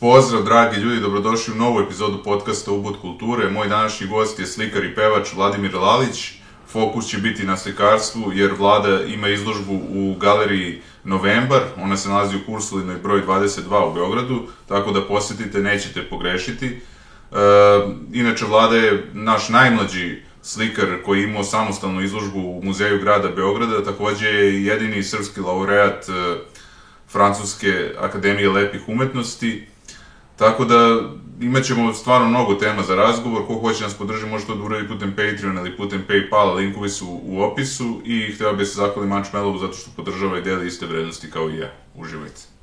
Pozdrav, dragi ljudi, dobrodošli u novu epizodu podcasta Ubud kulture. Moj današnji gost je slikar i pevač Vladimir Lalić. Fokus će biti na slikarstvu, jer Vlada ima izložbu u galeriji Novembar. Ona se nalazi u Kursulinoj broj 22 u Beogradu, tako da posjetite, nećete pogrešiti. E, inače, Vlada je naš najmlađi slikar koji je imao samostalnu izložbu u Muzeju grada Beograda, takođe je jedini srpski laureat e, Francuske akademije lepih umetnosti. Tako da imat ćemo stvarno mnogo tema za razgovor, ko hoće nas podrži može to da uradi putem Patreon ili putem Paypala, linkovi su u opisu i hteo bih se zahvalim Manch zato što podržava i deli iste vrednosti kao i ja. Uživajte.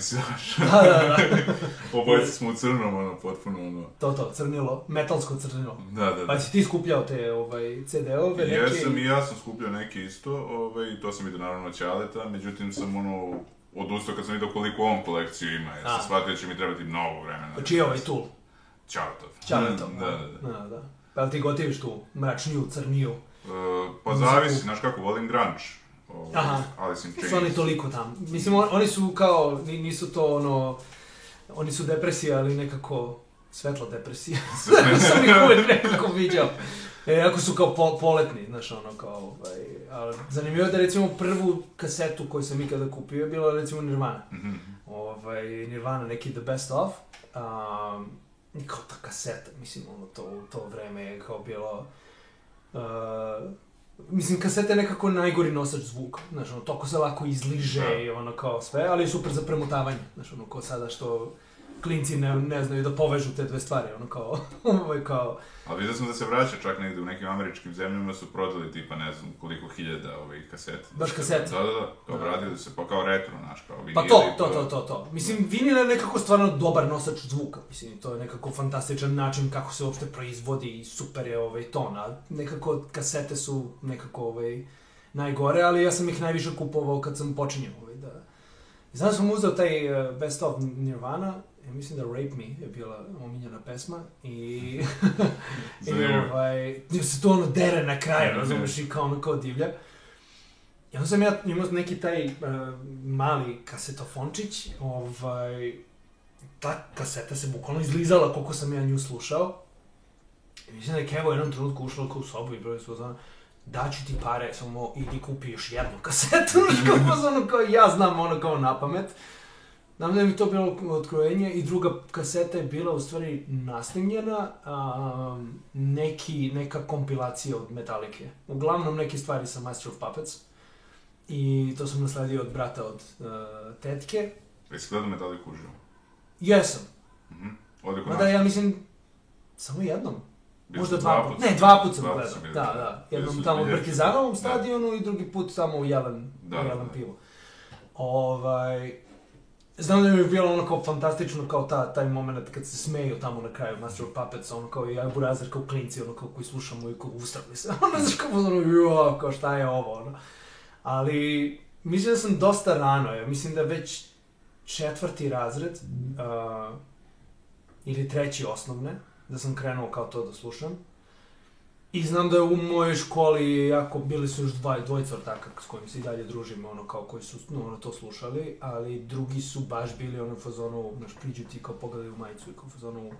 Sahrane si? Da, da, da. Obojice smo u crnom, ono, potpuno, ono... To, to, crnilo, metalsko crnilo. Da, da, Pa da. si ti skupljao te ovaj, CD-ove, neke... Jesam i ja sam skupljao neke isto, ovaj, to sam vidio naravno Ćaleta, međutim sam ono, odustao kad sam vidio koliko on kolekciju ima, jer sam shvatio da će mi trebati mnogo vremena. Pa čiji je ovaj Tool? Ćaletov. Ćaletov, Da, da, da. Da, da. Pa jel ti gotiviš tu mračniju, crniju? E, pa zavisi, znaš kako, volim grunge. Ovaj, Aha. Alice in Chains. Su oni toliko tam. Mislim, on, oni su kao, ni- nisu to ono... Oni su depresija, ali nekako svetla depresija. sam ih uvek nekako viđao. E, ako su kao po, poletni, znaš, ono, kao, ovaj, ali zanimljivo je da, recimo, prvu kasetu koju sam ikada kupio je bila, recimo, Nirvana. Mhm. ovaj, Nirvana, neki The Best Of, um, kao ta kaseta, mislim, ono, to, to vreme je kao bilo, uh, mislim, kaseta je nekako najgori nosač zvuka, znaš, ono, toko se lako izliže Da. i ono, kao sve, ali je super za premotavanje, znaš, ono, kao sada što klinci ne, ne znaju da povežu te dve stvari, ono, kao, ovaj, kao, Ali vidio sam da se vraća čak negde u nekim američkim zemljama su prodali tipa ne znam koliko hiljada ovih kaseta. Baš kasete? Da, da, da, kao Da. vratili se, pa kao retro, znaš, kao vinili. Pa to, to, to, to, to. Mislim, vinil je nekako stvarno dobar nosač zvuka. Mislim, to je nekako fantastičan način kako se uopšte proizvodi i super je ovaj ton. A nekako kasete su nekako ovaj, najgore, ali ja sam ih najviše kupovao kad sam počinjao ovaj, da... Znam da sam uzeo taj uh, Best of Nirvana, ja mislim da Rape Me je bila omiljena pesma i, i ovaj, se to ono dere na kraju, razumeš, i kao ono kao divlja. I onda sam ja imao neki taj uh, mali kasetofončić, ovaj, ta kaseta se bukvalno izlizala koliko sam ja nju slušao. I mislim da je Kevo jednom trenutku ušla kao u sobu i broj svoj daću ti pare, samo idi kupi još jednu kasetu, znaš, kao kao ja znam ono kao na pamet. Znam da mi to bilo otkrojenje i druga kaseta je bila u stvari nasnimljena, um, neki, neka kompilacija od Metalike. Uglavnom neke stvari sa Master of Puppets. I to sam nasledio od brata od uh, tetke. Jesi gledao Metallica uživo? Jesam. Mhm. Ovdje kod Mada ja mislim, samo jednom. Bili Možda dva sam Ne, dva puta sam dva gledao. bili. Da, da. Jednom tamo u 2000. Brkizanovom Da. stadionu i drugi put tamo u Jelen, Da, u da, Jelen da. pivo. Ovaj, znam da mi je bilo ono kao fantastično kao ta, taj moment kad se smeju tamo na kraju Master of Puppets, ono kao i ja Burazer kao klinci, ono kao koji slušamo i kao ustrali se. Ono, znaš kao ono, jo, kao šta je ovo, ono. Ali, mislim da sam dosta rano, ja mislim da već četvrti razred, uh, ili treći osnovne, da sam krenuo kao to da slušam. I znam da je u mojoj školi jako, bili su još dva, dvojica ortaka s kojim se i dalje družim, ono kao koji su no, ono, to slušali, ali drugi su baš bili ono fazonu, znaš, priđu ti kao pogledaju majicu i kao fazonu,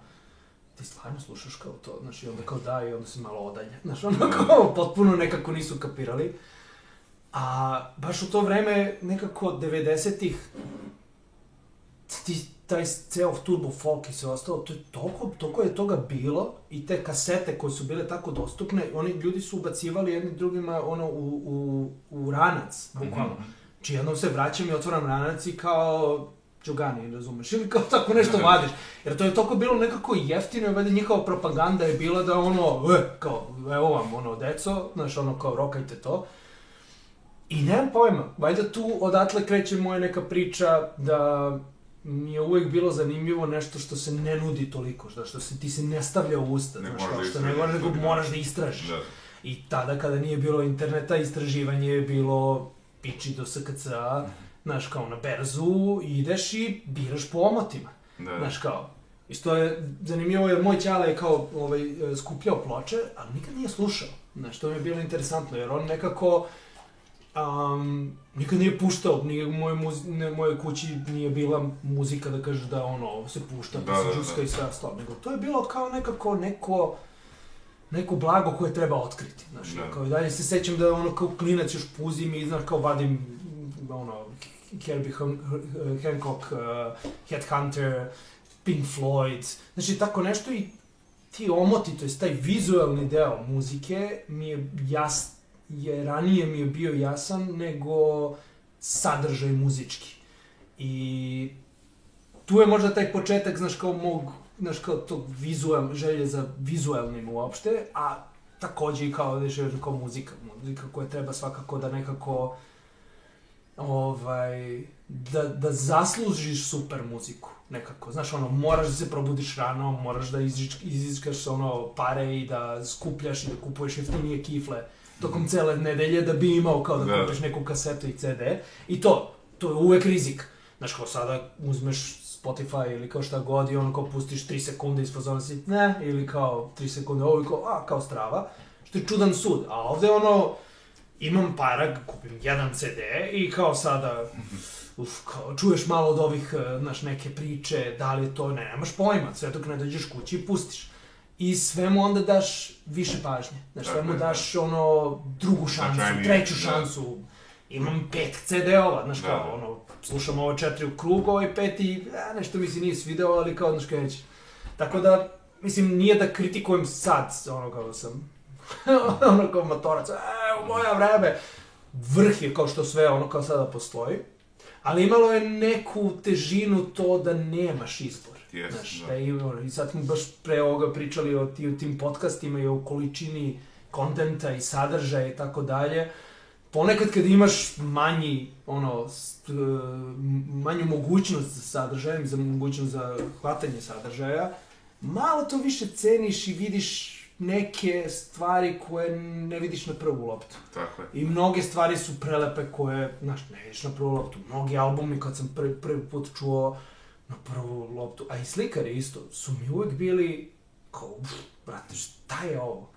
ti stvarno slušaš kao to, znaš, i onda kao da, i onda se malo odalje, znaš, ono kao potpuno nekako nisu kapirali. A baš u to vreme, nekako 90-ih, ti, taj ceo turbo folk i sve ostalo, to je toliko, toliko je toga bilo i te kasete koje su bile tako dostupne, oni ljudi su ubacivali jedni drugima ono u, u, u ranac, bukvalno. Mhm. Znači jednom se vraćam i otvaram ranac i kao Čugani, razumeš, ili kao tako nešto vadiš. Jer to je toliko bilo nekako jeftino, valjda njihova propaganda je bila da ono, e, kao, evo vam, ono, deco, znaš, ono, kao, rokajte to. I nemam pojma, valjda tu odatle kreće moja neka priča da mi je uvek bilo zanimljivo nešto što se ne nudi toliko, što, što se ti se ne stavlja u usta, Ne znaš, kao da što ne moraš, nego moraš da istražiš. Da. I tada kada nije bilo interneta, istraživanje je bilo piči do SKC-a, znaš, kao na berzu, ideš i biraš po omotima, Da. znaš, kao. Isto je zanimljivo jer moj ćala je kao ovaj, skupljao ploče, ali nikad nije slušao. Znaš, to mi je bilo interesantno, jer on nekako um, nikad nije puštao, nije u mojoj, muzi, ne, mojoj kući nije bila muzika da kažeš da ono, ovo se pušta, pa Da, se da, džuska da. i sve ostalo, nego to je bilo kao nekako neko, neko blago koje treba otkriti, znaš, Da. kao i dalje se sećam da ono kao klinac još puzim i znaš kao vadim ono, Herbie Han- Hancock, uh, Headhunter, Pink Floyd, znači tako nešto i ti omoti, to je taj vizualni deo muzike mi je jas, je ranije mi je bio jasan nego sadržaj muzički. I tu je možda taj početak, znaš, kao mog, znaš, kao tog vizual, želje za vizualnim uopšte, a takođe i kao, znaš, kao muzika, muzika koja treba svakako da nekako ovaj, da, da zaslužiš super muziku, nekako. Znaš, ono, moraš da se probudiš rano, moraš da izič, izičkaš ono, pare i da skupljaš i da kupuješ jeftinije kifle tokom cele nedelje da bi imao kao da, Da. kupiš neku kasetu i CD. I to, to je uvek rizik. Znaš, kao sada uzmeš Spotify ili kao šta god i ono kao pustiš 3 sekunde ispod zona si ne, ili kao 3 sekunde ovo i kao, a, kao strava. Što je čudan sud. A ovde ono, imam para, kupim jedan CD i kao sada, uf, kao, čuješ malo od ovih, eh, znaš, neke priče, da li je to, ne, nemaš pojma, sve dok ne dođeš kući i pustiš. I sve mu onda daš više pažnje. Znaš, sve mu Tako je, daš ono, drugu šansu, Značajnije, treću da. šansu. Imam pet CD-ova, znaš, Da, kao, da. ono, slušam ovo četiri u krug, ovaj peti, a, nešto mi se nije svideo, ali kao, znaš, kaj reći. Tako da, mislim, nije da kritikujem sad, ono, kao sam, ono, kao motorac, e, u moja vreme, vrh je kao što sve ono kao sada postoji, ali imalo je neku težinu to da nemaš izbor. Yes, Znaš, da. da. i, ono, I sad smo baš pre ovoga pričali o, ti, o tim podcastima i o količini kontenta i sadržaja i tako dalje. Ponekad kad imaš manji, ono, st, manju mogućnost za sadržajem, za mogućnost za hvatanje sadržaja, malo to više ceniš i vidiš neke stvari koje ne vidiš na prvu loptu. Tako je. I mnoge stvari su prelepe koje, znaš, ne vidiš na prvu loptu. Mnogi albumi kad sam prvi, prvi put čuo na prvu loptu, a i slikari isto, su mi uvek bili kao, uf, brate, šta je ovo?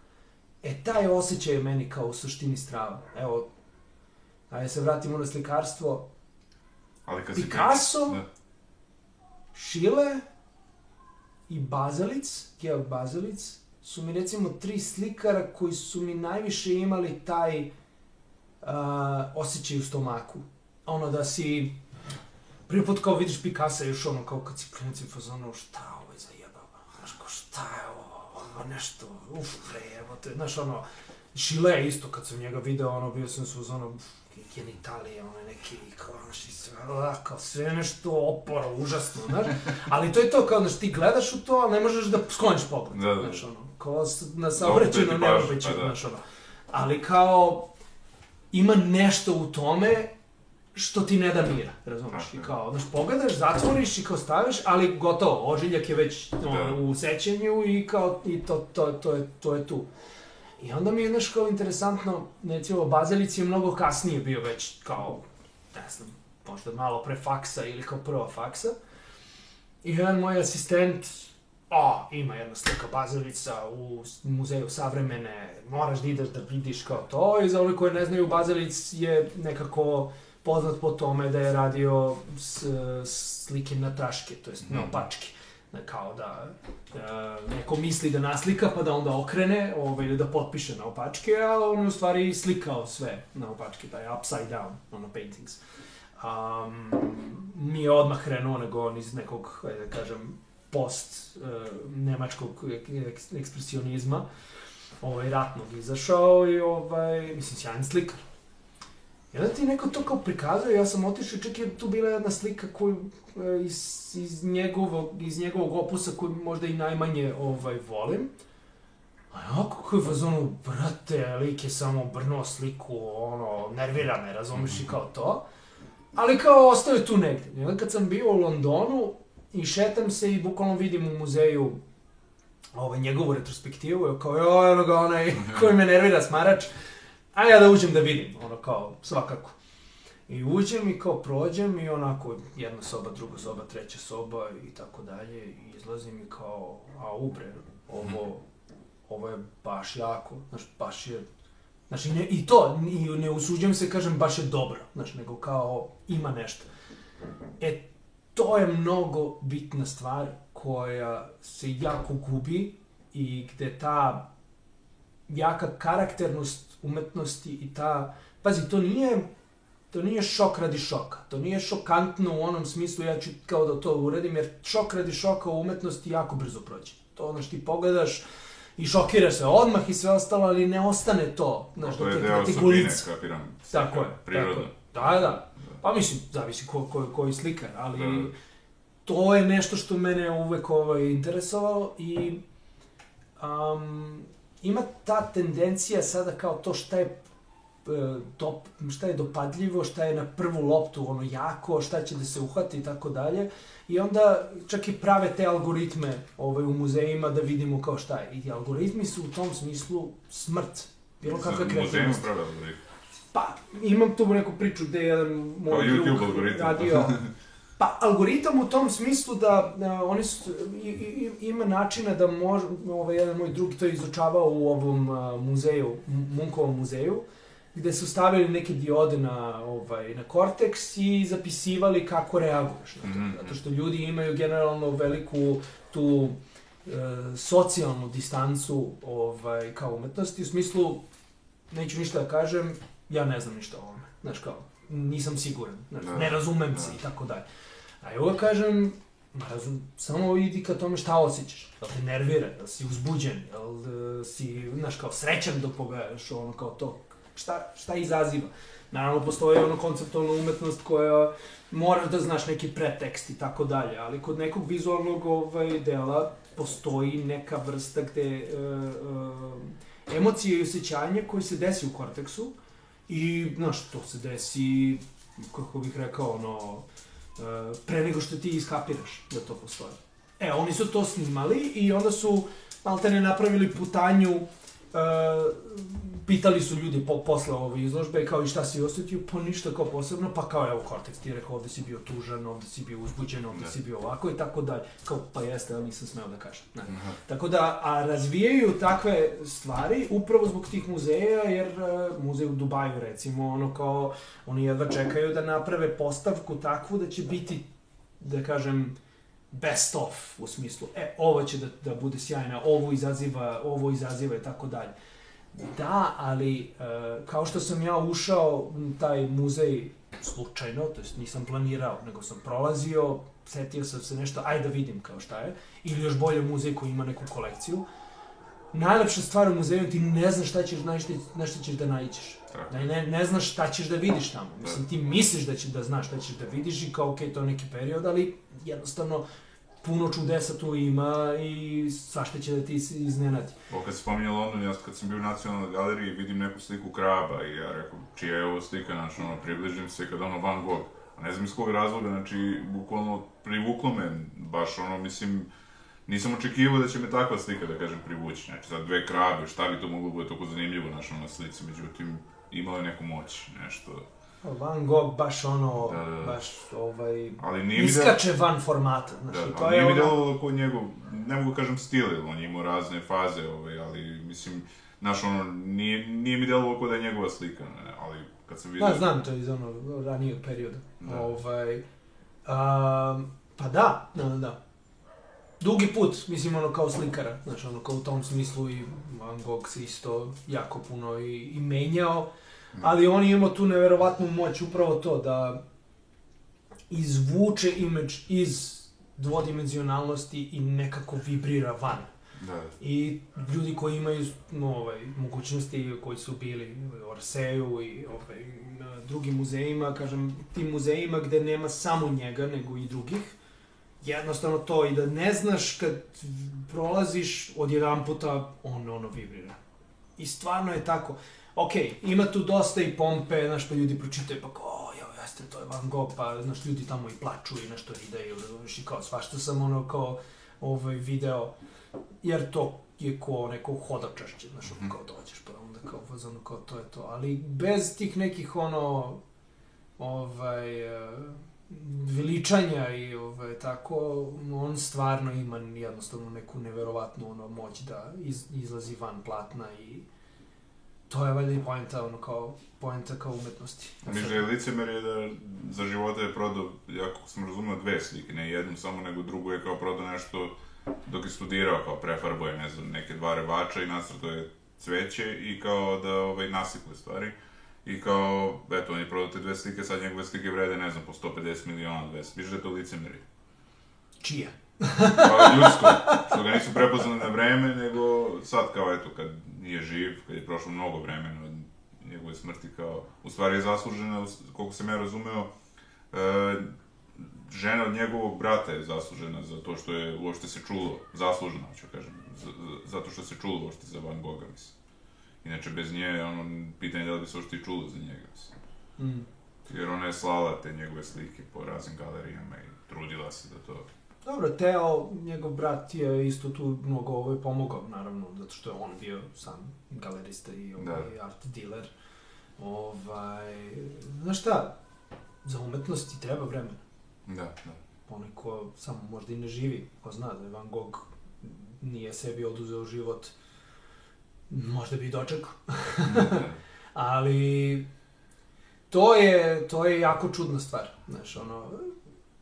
E, taj osjećaj je meni kao u suštini strava. Evo, ajde se vratimo na slikarstvo. Ali kad Picasso? Da. Šile i Bazalic, Georg Bazalic, su mi recimo tri slikara koji su mi najviše imali taj uh, osjećaj u stomaku. Ono da si prvi put kao vidiš Picasso još ono kao kad si klinac i fazonu šta ovo je za jebava, znaš kao šta je ovo, ovo nešto, uf bre, evo te, znaš ono, Šile isto kad sam njega video, ono bio sam su ono, genitalije, ono neki, kao, znaš, i sve, kao sve nešto oporo, užasno, znaš, ali to je to, kao, znaš, ti gledaš u to, ali ne možeš da skloniš pogled, Da, da. znaš, ono, kao na već, pa da. znaš, ono, ali kao, ima nešto u tome što ti ne da mira, razumiješ, Tako i kao, znaš, pogledaš, zatvoriš i kao staviš, ali gotovo, ožiljak je već Da. u sećenju i kao, i to, to, to, je, to je tu. I onda mi je, znaš, kao interesantno, recimo, Bazelic je mnogo kasnije bio već, kao, ne znam, možda malo pre faksa ili kao prva faksa. I jedan moj asistent, o, ima jedna slika Bazelica u muzeju savremene, moraš da ideš da vidiš kao to. I za one koje ne znaju, Bazelic je nekako poznat po tome da je radio s, slike na taške, to jest na Mhm. opačke. Da, kao da e, neko misli da naslika pa da onda okrene ovaj, ili da potpiše na opačke, a on je u stvari slikao sve na opačke, taj upside down, ono paintings. Um, nije odmah krenuo, nego on iz nekog, ajde da kažem, post uh, nemačkog ek- ekspresionizma, ovaj, ratnog izašao i, ovaj, mislim, sjajan slikar. I onda ti neko to kao prikazuje, ja sam otišao, čak je tu bila jedna slika koju e, iz, iz, njegovog, iz njegovog opusa koju možda i najmanje ovaj, volim. A onako koji je fazonu, brate, lik je samo brno sliku, ono, nervira me, razumiješ i kao to. Ali kao ostao je tu negde. I onda kad sam bio u Londonu i šetam se i bukvalno vidim u muzeju ovaj, njegovu retrospektivu, kao, joj, ono ga onaj koji me nervira smarač, a ja da uđem da vidim, ono kao, svakako. I uđem i kao prođem i onako jedna soba, druga soba, treća soba i tako dalje i izlazim i kao, a ubre, ovo, ovo je baš jako, znaš, baš je, znaš, ne, i to, i ne usuđujem se, kažem, baš je dobro, znaš, nego kao, ima nešto. E, to je mnogo bitna stvar koja se jako gubi i gde ta jaka karakternost umetnosti i ta, pazi, to nije, to nije šok radi šoka, to nije šokantno u onom smislu ja ću kao da to uradim, jer šok radi šoka u umetnosti jako brzo prođe. To ono što ti pogledaš, i šokira se odmah i sve ostalo, ali ne ostane to. Znaš, to je deo da osobine, kapiram. Tako je. Prirodno. Tako. Da, da. Pa mislim, zavisi ko, ko, koji slikar, ali da, da. to je nešto što mene uvek ovaj, interesovalo i um, ima ta tendencija sada kao to šta je top, e, šta je dopadljivo, šta je na prvu loptu ono jako, šta će da se uhvati i tako dalje. I onda čak i prave te algoritme ovaj, u muzejima da vidimo kao šta je. I algoritmi su u tom smislu smrt. Bilo kakva kreativnost. Pa, imam tu neku priču gde je jedan moj YouTube algoritam. radio. Pa, algoritam u tom smislu da, da oni su, i, i, ima načina da može, ovaj, jedan moj drugi to je izučavao u ovom uh, muzeju, Munkovom muzeju, gde su stavili neke diode na, ovaj, na korteks i zapisivali kako reaguješ na to. Mm -hmm. Zato što ljudi imaju generalno veliku tu e, socijalnu distancu ovaj, kao umetnosti, u smislu, neću ništa da kažem, ja ne znam ništa o ovome. Znaš kao, nisam siguran, znaš, da, ne razumem da. se i tako dalje. A ja uvek kažem, razum, samo idi ka tome šta osjećaš. Da te nervira, da si uzbuđen, da si, znaš, kao srećan dok pogledaš ono kao to, šta, šta izaziva. Naravno, postoji ono konceptualna umetnost koja moraš da znaš neki pretekst i tako dalje, ali kod nekog vizualnog ovaj, dela postoji neka vrsta gde uh, uh, emocije i osjećanje koje se desi u korteksu i, znaš, to se desi, kako bih rekao, ono, pre nego što ti iskapiraš da to postoji. E, oni su to snimali i onda su maltene napravili putanju uh, pitali su ljudi po, posle ove izložbe kao i šta si osetio, pa ništa kao posebno, pa kao evo Cortex ti je rekao ovde si bio tužan, ovde si bio uzbuđen, ovde ne. si bio ovako i tako dalje. Kao pa jeste, ali nisam smeo da kažem. Ne. Aha. Tako da, a razvijaju takve stvari upravo zbog tih muzeja, jer uh, muzej u Dubaju recimo, ono kao, oni jedva čekaju da naprave postavku takvu da će biti, da kažem, best of u smislu, e, ovo će da, da bude sjajna, ovo izaziva, ovo izaziva i tako dalje. Da, ali uh, kao što sam ja ušao u taj muzej slučajno, to jest nisam planirao, nego sam prolazio, setio sam se nešto, ajde da vidim kao šta je, ili još bolje muzej koji ima neku kolekciju. Najlepša stvar u muzeju, ti ne znaš šta ćeš, na šta, na šta ćeš da naiđeš. Ne, ne, ne znaš šta ćeš da vidiš tamo. Mislim, ti misliš da, će, da znaš šta ćeš da vidiš i kao, okej, okay, to je neki period, ali jednostavno puno čudesa tu ima i svašta će da ti iznenadi. O, kad se spominje London, ja kad sam bio u nacionalnoj galeriji vidim neku sliku kraba i ja rekao, čija je ovo slika, znači, ono, približim se kad ono Van Gogh. A ne znam iz kog razloga, znači, bukvalno privuklo me, baš ono, mislim, nisam očekivao da će me takva slika, da kažem, privući. Znači, za dve krabe, šta bi to moglo bude toliko zanimljivo, znači, na slici, međutim, imalo je neku moć, nešto Van Gogh baš ono, da, da, da. baš ovaj, ali nije iskače da, van formata. Znači, da, to nije mi ono... kod njegov, ne mogu da kažem stil, on je imao razne faze, ovaj, ali mislim, znaš, ono, nije, nije mi delovalo kod da je njegova slika, ne, ali kad sam vidio... Da, znam to iz ono ranijeg perioda. Da. Ovaj, um, pa da, da, da, da. Dugi put, mislim, ono, kao slikara, znaš, ono, kao u tom smislu i Van Gogh se isto jako puno i, i menjao ali on ima tu neverovatnu moć upravo to da izvuče imidž iz dvodimenzionalnosti i nekako vibrira van. Da. I ljudi koji imaju no, ovaj, mogućnosti, koji su bili u Orseju i ovaj, na drugim muzejima, kažem, tim muzejima gde nema samo njega, nego i drugih, jednostavno to i da ne znaš kad prolaziš od jedan puta on ono vibrira. I stvarno je tako. Ok, ima tu dosta i pompe, znaš, pa ljudi pročitaju, pa kao, jo, jeste, to je Van Gogh, pa, znaš, ljudi tamo i plaču i nešto rideju, znaš, i kao, svašta sam ono, kao, ovaj, video, jer to je ko neko hodočašće, znaš, Mhm. kao dođeš, pa onda kao, fazonu, kao, to je to, ali bez tih nekih, ono, ovaj, veličanja i ovaj, tako, on stvarno ima jednostavno neku neverovatnu ono, moć da iz, izlazi van platna i to je valjda i poenta, ono, kao, poenta kao umetnosti. Da je licemer je da za života je prodao, jako sam razumio, dve slike, ne jednu samo, nego drugu je kao prodao nešto dok je studirao, kao prefarbo je, ne znam, neke dva rebača i nacrto je cveće i kao da ovaj, nasiple stvari. I kao, eto, on je prodao te dve slike, sad njegove slike vrede, ne znam, po 150 miliona, 200. Viš da je to licemeri? Čija? Pa ljudsko, što ga nisu prepoznali na vreme, nego sad kao, eto, kad nije živ, kad je prošlo mnogo vremena od njegove smrti, kao, u stvari je zaslužena, koliko sam ja razumeo, e, žena od njegovog brata je zaslužena za to što je uopšte se čulo, zaslužena, ću kažem, za, za, zato što se čulo uopšte za Van Gogha, mislim. Inače, bez nje, ono, pitanje je da li bi se uopšte i čulo za njega, mislim. Mm. Jer ona je slala te njegove slike po raznim galerijama i trudila se da to... Dobro, Teo, njegov brat je isto tu mnogo ovaj pomogao, naravno, zato što je on bio sam galerista i ovaj, art dealer. Ovaj, znaš šta, za umetnost ti treba vremena. Da, da. onaj ko samo možda i ne živi, ko zna da je Van Gogh nije sebi oduzeo život, možda bi i dočekao. Ali to je, to je jako čudna stvar, znaš, ono,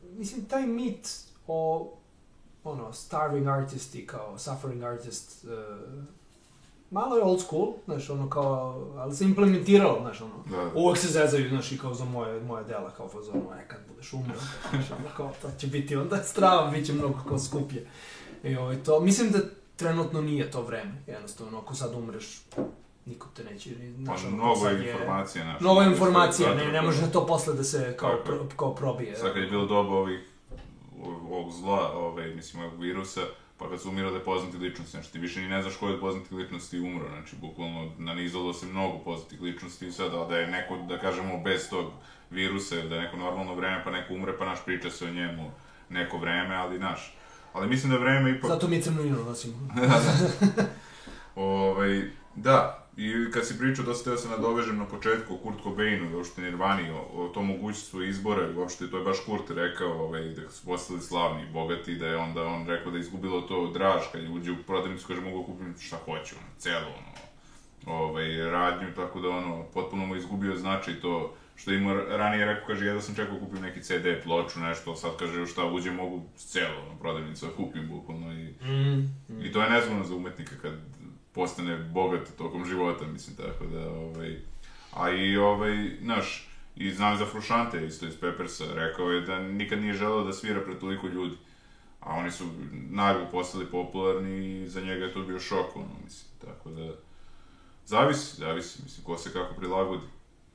mislim, taj mit o, ono, starving artist i kao suffering artist, uh, malo je old school, znaš, ono, kao, ali se implementiralo, znaš, ono, da. Uvek se zezaju, znaš, i kao za moje, moje dela, kao fazonu, e, kad budeš umro, znaš, ono, kao, to će biti onda strava, bit će mnogo kao skuplje. I ovaj, to, mislim da trenutno nije to vreme, jednostavno, ako sad umreš, niko te neće, Pa, znaš, ono, mnogo je informacija, znaš. Zato- informacija, ne, ne može to posle da se kao, pro, kao probije. Sad kad je bilo doba ovih, ovog zla, ovaj, mislim, ovog virusa, pa kad su umirale poznate ličnosti, znači ti više ni ne znaš ko je od poznatih ličnosti umro, znači bukvalno nanizalo se mnogo poznatih ličnosti i sad, da je neko, da kažemo, bez tog virusa, da je neko normalno vreme, pa neko umre, pa naš priča se o njemu neko vreme, ali naš. Ali mislim da vreme ipak... Zato mi crnu linu nosimo. Ovaj, da, i kad si pričao, dosta teo se nadovežem na početku o Kurt Cobainu i uopšte Nirvani, o, o tom mogućstvu izbora, i uopšte to je baš Kurt rekao, ovaj, da su postali slavni i bogati, da je onda on rekao da je izgubilo to draž, kad je uđe u prodavnicu, kaže mogu kupim šta hoću, ono, celo, ono, ovaj, radnju, tako da ono, potpuno mu izgubio značaj to, što ima ranije rekao, kaže, ja da sam čekao kupim neki CD, ploču, nešto, sad kaže, šta uđe, mogu celo, ono, prodavnicu da kupim, bukvalno, i Mm, mm. I to je nezgodno za umetnika kad postane bogat tokom života, mislim, tako da, ovaj... A i, ovaj, znaš, i znam za Frušante isto iz Peppersa, rekao je da nikad nije želeo da svira pred toliko ljudi. A oni su naglo postali popularni i za njega je to bio šok, ono, mislim, tako da... Zavisi, zavisi, mislim, ko se kako prilagodi.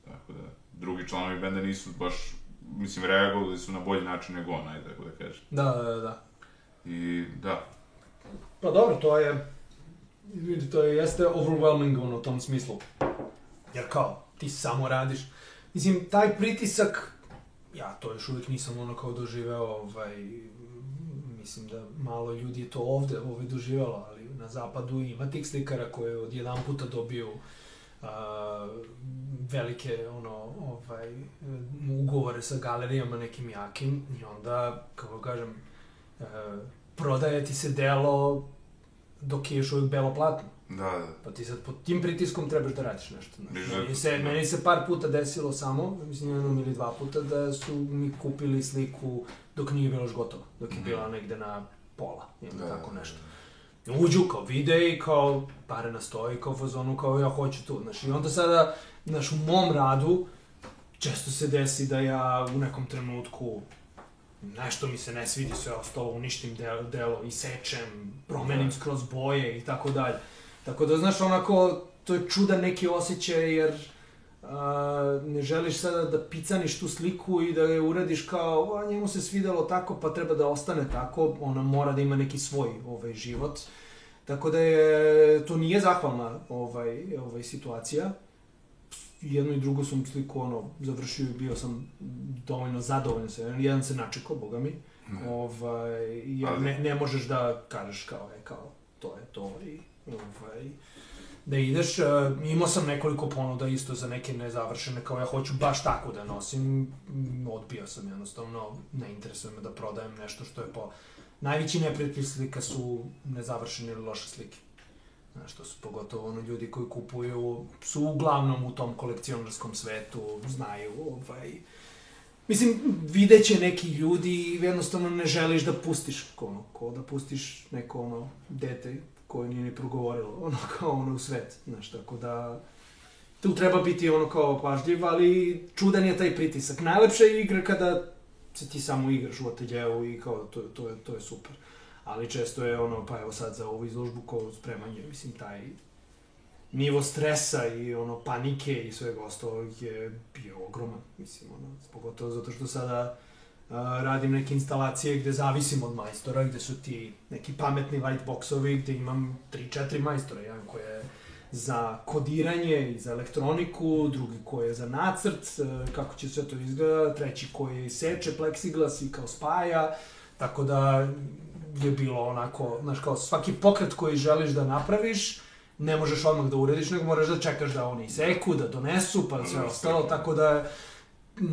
Tako da, drugi članovi benda nisu baš, mislim, reagovali su na bolji način nego on, ajde tako da kažem. Da, da, da. I, da, Pa dobro, to je, vidi, to je, jeste overwhelming ono, u tom smislu. Jer kao, ti samo radiš. Mislim, taj pritisak, ja to još uvijek nisam ono kao doživeo, ovaj, mislim da malo ljudi je to ovde ovaj, doživelo, ali na zapadu ima tih slikara koje od jedan puta dobiju a, velike ono ovaj ugovore sa galerijama nekim jakim i onda kako kažem e, prodaje ti se delo dok je još uvijek belo platno. da, da. Pa ti sad pod tim pritiskom trebaš da radiš nešto. Znaš. Da- Meni, se, meni se par puta desilo samo, mislim jednom ili dva puta, da su mi kupili sliku dok nije bilo još gotovo. Dok je Mhm. bila negde na pola ili Da, tako da, nešto. Uđu kao vide i kao pare nastoji, kao fazonu, kao ja hoću tu. Znaš, i onda sada, znaš, u mom radu često se desi da ja u nekom trenutku nešto mi se ne svidi, sve ostalo, uništim delo, delo i sečem, promenim skroz boje i tako dalje. Tako da, znaš, onako, to je čudan neki osjećaj, jer a, ne želiš sada da picaniš tu sliku i da je uradiš kao, a njemu se svidelo tako, pa treba da ostane tako, ona mora da ima neki svoj ovaj, život. Tako da je, to nije zahvalna ovaj, ovaj situacija. Jedno i drugo sam sliku ono, završio i bio sam dovoljno zadovoljan sa jedan se načekao, boga mi. Ne. Ovaj, jer ne, ne možeš da kažeš kao, e, kao, to je to i ovaj, da ideš. Uh, imao sam nekoliko ponuda isto za neke nezavršene, kao ja hoću baš tako da nosim. Odbio sam jednostavno, ne interesuje me da prodajem nešto što je po... Najveći neprijatelj slika su nezavršene ili loše slike. Znaš, to su pogotovo ono ljudi koji kupuju, su uglavnom u tom kolekcionarskom svetu, znaju, ovaj, Mislim, videće neki ljudi i jednostavno ne želiš da pustiš, ono, ko da pustiš neko, ono, dete koje nije ni progovorilo, ono, kao ono u svet, znaš, tako da... Tu treba biti ono kao pažljiv, ali čudan je taj pritisak. Najlepša je igra kada se ti samo igraš u ateljeu i kao to, to, je, to je super. Ali često je ono, pa evo sad za ovu izložbu kao spremanje, mislim, taj nivo stresa i ono panike i svega ostalog je bio ogroman, mislim, ono, pogotovo zato što sada a, radim neke instalacije gde zavisim od majstora, gde su ti neki pametni light boxovi, gde imam 3-4 majstora, jedan koji je za kodiranje i za elektroniku, drugi koji je za nacrt, e, kako će sve to izgleda, treći koji seče plexiglas i kao spaja, tako da je bilo onako, znaš, kao svaki pokret koji želiš da napraviš, ne možeš odmah da urediš, nego moraš da čekaš da oni iseku, da donesu, pa sve ostalo, tako da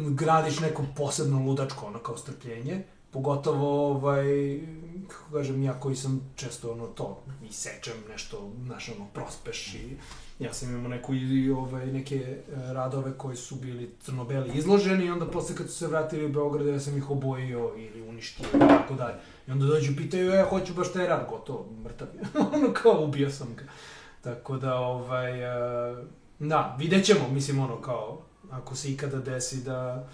gradiš neko posebno ludačko, ono, kao strpljenje. Pogotovo, ovaj, kako kažem, ja koji sam često, ono, to, i sečem nešto, znaš, ono, prospeš i ja sam imao neku, i, ovaj, neke e, radove koji su bili crno-beli izloženi i onda posle kad su se vratili u Beograd, ja sam ih obojio ili uništio i tako dalje. I onda dođu, pitaju, e, hoću baš taj rad, gotovo, mrtav je. ono, kao, ubio sam ga. Tako da, ovaj, e, da, vidjet ćemo, mislim, ono, kao, ako se ikada desi da,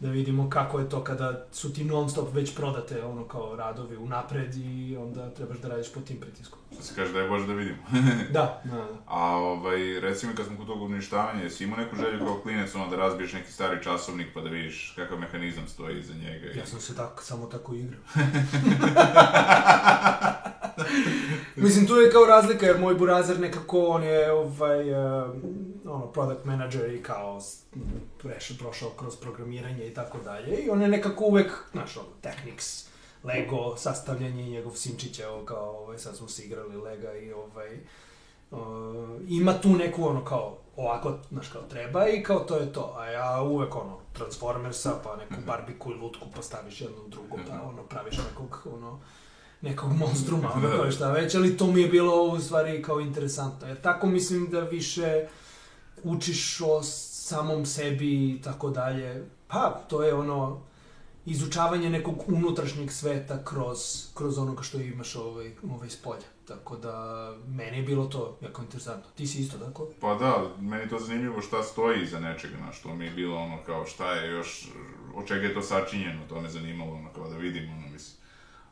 da vidimo kako je to kada su ti non stop već prodate, ono, kao radovi unapred i onda trebaš da radiš pod tim pritiskom. Što se kaže da je Bože da vidimo. Da, da, da. A ovaj, recimo kad smo kod tog uništavanja, jesi imao neku želju kao klinec ono da razbiješ neki stari časovnik pa da vidiš kakav mehanizam stoji iza njega? i- Ja sam se tak, samo tako igrao. Mislim, tu je kao razlika, jer moj burazer nekako, on je, ovaj, uh, ono, product manager i kao prešao, prošao kroz programiranje i tako dalje. I on je nekako uvek, znaš, ono, Technics, Lego, sastavljanje i njegov sinčić, evo, kao, ovaj, sad smo se igrali Lega i, ovaj, uh, ima tu neku, ono, kao, ovako, znaš, kao treba i kao to je to. A ja uvek, ono, Transformersa, pa neku barbiku i lutku, pa staviš jedno drugo, pa, ono, praviš nekog, ono, nekog monstruma, ono Da. kao šta već, ali to mi je bilo u stvari kao interesantno. Jer tako mislim da više učiš o samom sebi i tako dalje. Pa, to je ono izučavanje nekog unutrašnjeg sveta kroz, kroz onoga što imaš ovaj, ovaj s polja. Tako da, meni je bilo to jako interesantno. Ti si isto, tako? Pa da, meni to zanimljivo šta stoji iza nečega, znaš, to mi je bilo ono kao šta je još, od čega je to sačinjeno, to me zanimalo, ono kao da vidim, ono, mislim.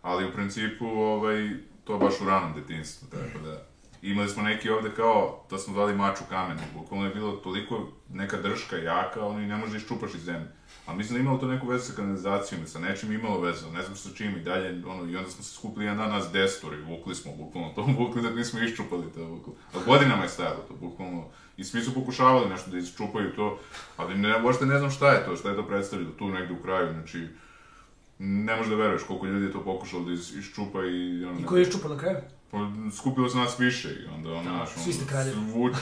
Ali u principu, ovaj, to baš u ranom detinstvu, tako da... Imali smo neki ovde kao, to smo zvali mač u kamenu, bukvalno je bilo toliko neka drška jaka, ono i ne može da iščupaš iz zemlje. A mislim da imalo to neku vezu sa kanalizacijom, sa nečim imalo ali ne znam sa čim i dalje, ono, i onda smo se skupili jedan dan nas destori, vukli smo bukvalno to, vukli dok nismo iščupali to, bukvalno. A godinama je stajalo to, bukvalno, i svi su pokušavali nešto da iščupaju to, ali ne, uopšte ne znam šta je to, šta je to predstavljalo, tu negde u kraju, znači, ne možeš da veruješ koliko ljudi je to pokušalo da iz, iščupa i ono... I koji je iščupa na kraju? Pa, skupilo se nas više i onda ono, Da, znaš, svi ste kraljevi. Vuč,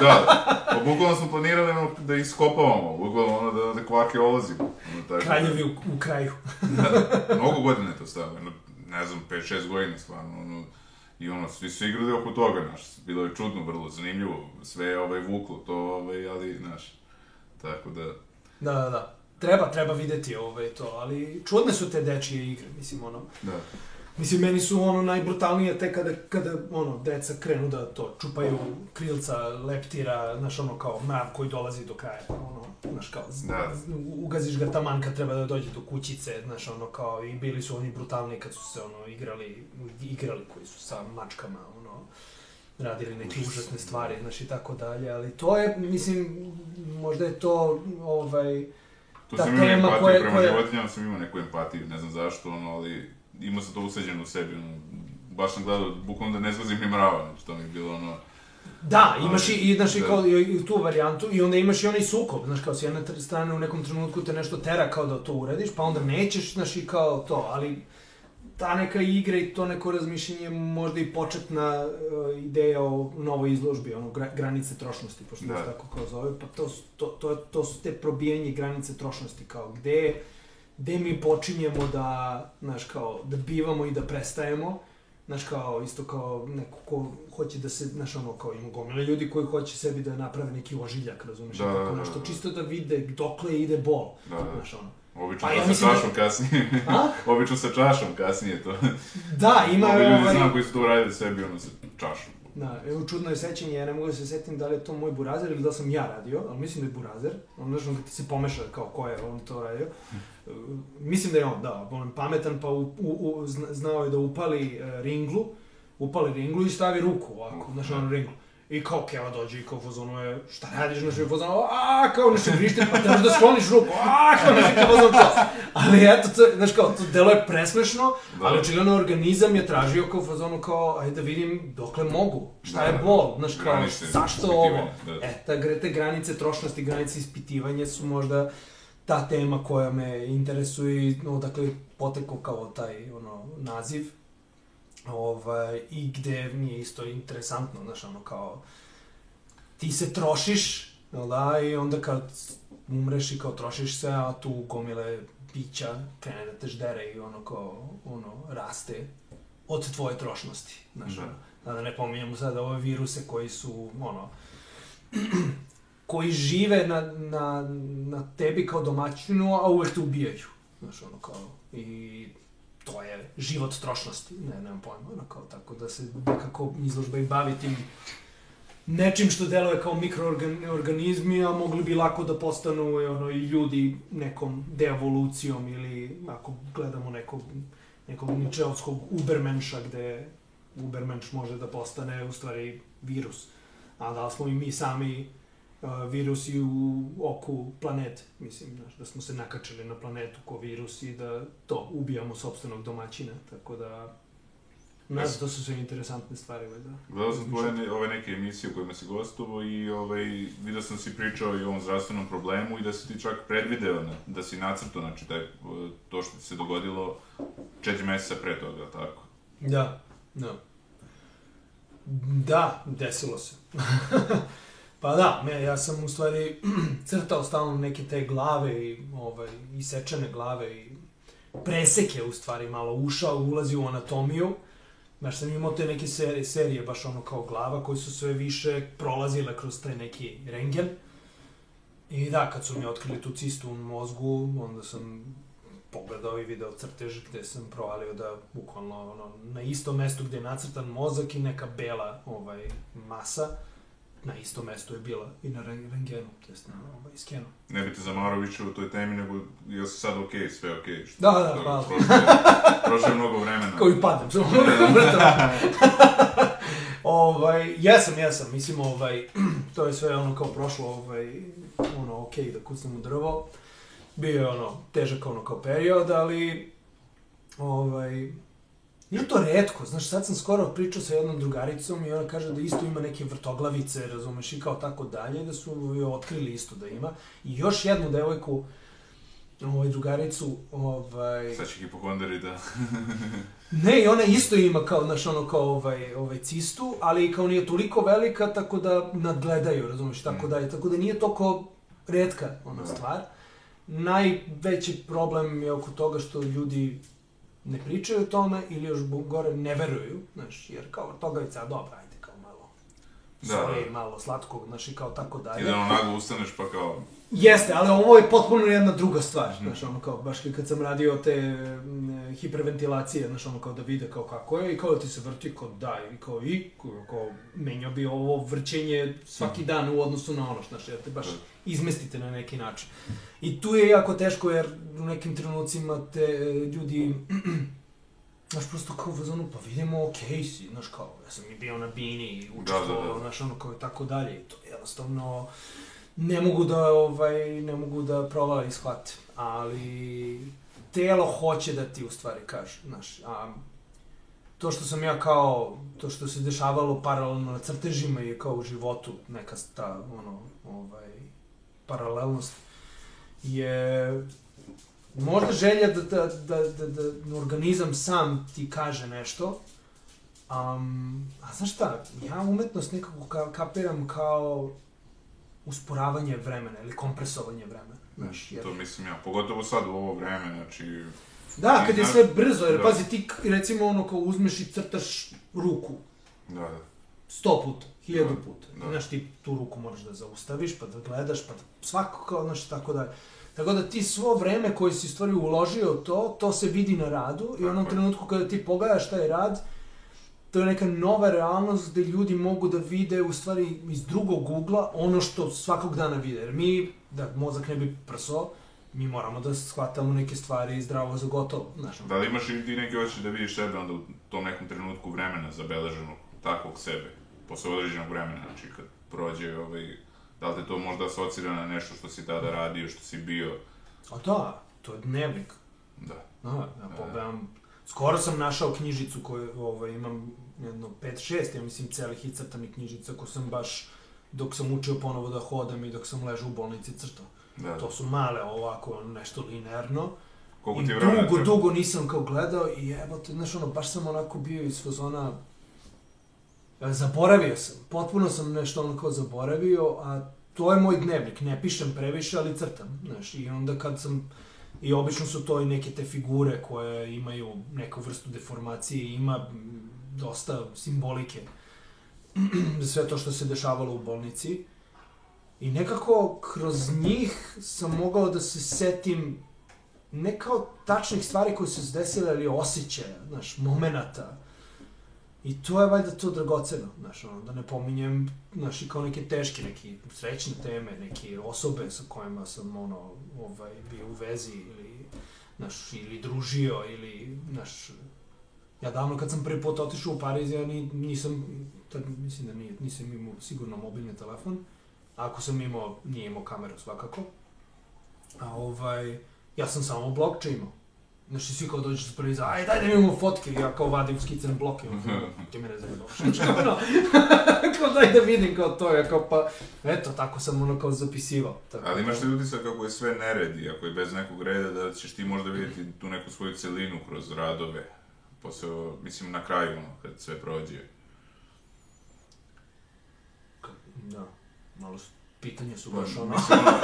da, pa bukvalno smo planirali ono, da iskopavamo, bukvalno ono da, da kvake olazimo. Ono, tako, Kraljevi u, u kraju. Da, mnogo godina je to stavio, ono, ne znam, 5-6 godina stvarno, ono, i ono, svi su igrali oko toga, znaš, bilo je čudno, vrlo zanimljivo, sve je ovaj vuklo to, ovaj, ali, znaš, tako da, Da, da, da. Treba, treba videti ovaj, to, ali čudne su te dečije igre, mislim, ono, da. Mislim, meni su ono najbrutalnije te kada, kada ono, deca krenu da to čupaju krilca, leptira, znaš, ono kao mrav koji dolazi do kraja, pa ono, znaš, kao, Da. ugaziš ga taman kad treba da dođe do kućice, znaš, ono kao, i bili su oni brutalni kad su se, ono, igrali, igrali koji su sa mačkama, ono, radili neke užasne stvari, znaš, i tako dalje, ali to je, mislim, možda je to, ovaj, Tu Ta sam imao empatiju koja- prema koja- životinjama, sam imao neku empatiju, ne znam zašto, ono, ali imao sam to useđeno u sebi, ono, baš sam gledao, bukvalno da ne zgazim ni mrava, znači to mi je bilo ono, Da, imaš i, i, znaš, i, Da. kao, i, i tu varijantu i onda imaš i onaj sukob, znaš, kao s jedne tr- strane u nekom trenutku te nešto tera kao da to uradiš, pa onda nećeš, znaš, i kao to, ali ta neka igra i to neko razmišljenje je možda i početna uh, ideja o novoj izložbi, ono, gra, granice trošnosti, pošto Da. se tako kao zove, pa to, to, to, to su te probijanje granice trošnosti, kao gde, gde mi počinjemo da, znaš, kao, da bivamo i da prestajemo, znaš, kao, isto kao neko ko hoće da se, znaš, ono, kao ima gomile ljudi koji hoće sebi da naprave neki ožiljak, razumeš, Da, tako da, nešto, da. čisto da vide dokle ide bol, da, da, znaš, ono. obično Pa ja sa mislim da- čašom kasnije, A? obično sa čašom kasnije to. Da, ima, Ovi ljudi ovaj, znam koji su to uradili sebi, ono, sa čašom. Da, evo čudno je sećanje, ja ne mogu da se setim da li je to moj burazer ili da sam ja radio, ali mislim da je burazer. On znaš, kad ti se pomeša kao ko je on to radio. Mislim da je on, da, on pametan pa u, u, u, zna- znao je da upali uh, ringlu, upali ringlu i stavi ruku ovako, znaš, ono ringlu. I kao Keva dođe i kao fazonu je, šta radiš, u fazonu, a kao nešto vrište, pa trebaš da skloniš ruku, a kao nešto fazonu to. Ali eto, to, znaš kao, to delo je presmešno, Da. ali očigledno organizam je tražio kao fazonu kao, ajde da vidim dokle mogu, šta Da, je da. bol, znaš kao, zašto ovo? ispitivanja, da. E, ta, te granice trošnosti, granice ispitivanja su možda ta tema koja me interesuje i odakle je potekao kao taj ono, naziv. Ovaj, I gde mi je isto interesantno, znaš, ono kao, ti se trošiš, jel da, i onda kad umreš i kao trošiš se, a tu gomile bića krene da te ždere i ono kao, ono, raste od tvoje trošnosti, znaš, Da. ono. Da ne pominjamo sada ove viruse koji su, ono, koji žive na, na, na tebi kao domaćinu, a uvek te ubijaju. Znaš, ono kao, i to je život trošnosti, ne, nemam pojma, ono kao, tako da se nekako izložba i bavi tim nečim što deluje kao mikroorganizmi, a mogli bi lako da postanu ono, i ljudi nekom deevolucijom ili ako gledamo nekog, nekog ničeovskog ubermenša gde ubermenš može da postane u stvari virus. A da smo i mi sami virusi u oku planete, mislim, znaš, da smo se nakačili na planetu ko virus i da to, ubijamo sobstvenog domaćina, tako da, ne znam, to su sve interesantne stvari, ovaj, da. Gledao sam tvoje ne, ove neke emisije u kojima si gostovao i ovaj, vidio sam si pričao i o ovom zdravstvenom problemu i da si ti čak predvideo, na, da si nacrtao, znači taj, to što ti se dogodilo četiri meseca pre toga, tako? Da, da. Da, desilo se. pa da, me, ja sam u stvari crtao stalno neke te glave i ovaj, isečene glave i preseke u stvari malo ušao, ulazi u anatomiju. Znaš, sam imao te neke serije, serije baš ono kao glava koje su sve više prolazile kroz taj neki rengen. I da, kad su mi otkrili tu cistu u mozgu, onda sam pogledao i video crtež gde sam provalio da bukvalno ono, na istom mestu gde je nacrtan mozak i neka bela ovaj, masa, na istom mestu je bila i na ren- rengenu, to jest na ovaj, skenu. Ne bi te zamarao više u toj temi, nego je se sad okej, sve okej. što- Da, da, hvala. Prošlo je, mnogo vremena. Kao i padam, samo ovaj, jesam, jesam, mislim, ovaj, to je sve ono kao prošlo, ovaj, ono, okej, da kucnem u drvo. Bio je ono, težak ono kao period, ali, ovaj, Nije to redko, znaš, sad sam skoro pričao sa jednom drugaricom i ona kaže da isto ima neke vrtoglavice, razumeš, i kao tako dalje, da su joj otkrili isto da ima. I još jednu devojku, ovaj, drugaricu, ovaj... Sad će hipokonderi da... Ne, i ona isto ima kao, znaš, ono kao ovaj, ovaj cistu, ali kao nije toliko velika, tako da nadgledaju, razumeš, tako Mm. da je, tako da nije toliko redka ona Da. stvar. Najveći problem je oko toga što ljudi ne pričaju o tome ili još gore ne veruju, znaš, jer kao togavica, dobra, ajde, kao malo Da, da. malo slatkog, znaš, i kao tako I dalje. da ono naglo ustaneš pa kao... Jeste, ali ovo je potpuno jedna druga stvar, znaš, ono kao, baš kad sam radio te mm, hiperventilacije, znaš, ono kao da vide kao kako je i kao da ti se vrti kao da i kao i kao, menjao bi ovo vrćenje svaki dan u odnosu na ono, znaš, jer te baš izmestite na neki način. I tu je jako teško jer u nekim trenucima te e, ljudi Znaš, prosto kao u fazonu, pa vidimo, okej okay si, znaš, kao, ja sam i bio na bini i učestvovao, Da, da, da. znaš, ono, kao i tako dalje, i to jednostavno ne mogu da, ovaj, ne mogu da provale i shvate, ali telo hoće da ti u stvari kaže, znaš, a to što sam ja kao, to što se dešavalo paralelno na crtežima i kao u životu, neka ta, ono, ovaj, paralelnost, je možda želja da, da, da, da, da organizam sam ti kaže nešto, um, a znaš šta, ja umetnost nekako ka, kapiram kao usporavanje vremena ili kompresovanje vremena. Znaš. To mislim ja, pogotovo sad u ovo vreme, znači... Da, kad je sve brzo, jer da. pazi ti recimo ono kao uzmeš i crtaš ruku Da, da. sto puta, hiljadu Da, puta. da. Znaš, ti tu ruku moraš da zaustaviš, pa da gledaš, pa da svako kao, znaš, tako da... Tako da ti svo vreme koje si stvari uložio to, to se vidi na radu i u onom trenutku kada ti pogledaš taj rad, to je neka nova realnost gde ljudi mogu da vide u stvari iz drugog ugla ono što svakog dana vide. Jer mi, da mozak ne bi prso, mi moramo da shvatamo neke stvari zdravo za gotovo. Znaš, Da li imaš i ti neki osjećaj da vidiš sebe onda u tom nekom trenutku vremena zabeleženog takvog sebe, posle određenog vremena, znači kad prođe ovaj, da li te to možda asocira na nešto što si tada radio, što si bio, A da, to je dnevnik. da. Da, ja pogledam. Skoro sam našao knjižicu koju ovaj, imam jedno 5-6, ja mislim, celih i crtanih knjižica koju sam baš dok sam učio ponovo da hodam i dok sam ležao u bolnici crtao. Da, To su male ovako, nešto linearno. Koliko ti vremena dugo, treba? dugo nisam kao gledao i evo te, znaš ono, baš sam onako bio iz fazona... e, Zaboravio sam, potpuno sam nešto ono kao zaboravio, a to je moj dnevnik, ne pišem previše, ali crtam, znaš, i onda kad sam... I obično su to i neke te figure koje imaju neku vrstu deformacije, ima dosta simbolike za sve to što se dešavalo u bolnici. I nekako kroz njih sam mogao da se setim ne kao tačnih stvari koje su se desile, ali osjećaja, znaš, momenata. I to je valjda to dragoceno, znaš, ono, da ne pominjem, znaš, i kao neke teške, neke srećne teme, neke osobe sa kojima sam, ono, ovaj, bio u vezi ili, znaš, ili družio, ili, znaš, ja davno kad sam prvi put otišao u Pariz, ja ni, nisam, tad mislim da nije, nisam imao sigurno mobilni telefon, ako sam imao, nije imao kameru svakako, a ovaj, ja sam samo blokče imao. Znaš, i svi kao dođeš s prvi za, aj daj da imamo fotke, ja kao vadim skicane bloke, ti mene zajebaš, ono, kao daj da vidim kao to, ja kao pa, eto, tako sam ono kao zapisivao. Tako, Ali imaš li utisak kako je sve nered i ako je bez nekog reda da ćeš ti možda vidjeti tu neku svoju celinu kroz radove, posle, mislim na kraju, ono, kad sve prođe. Da, malo su, pitanje su baš ono,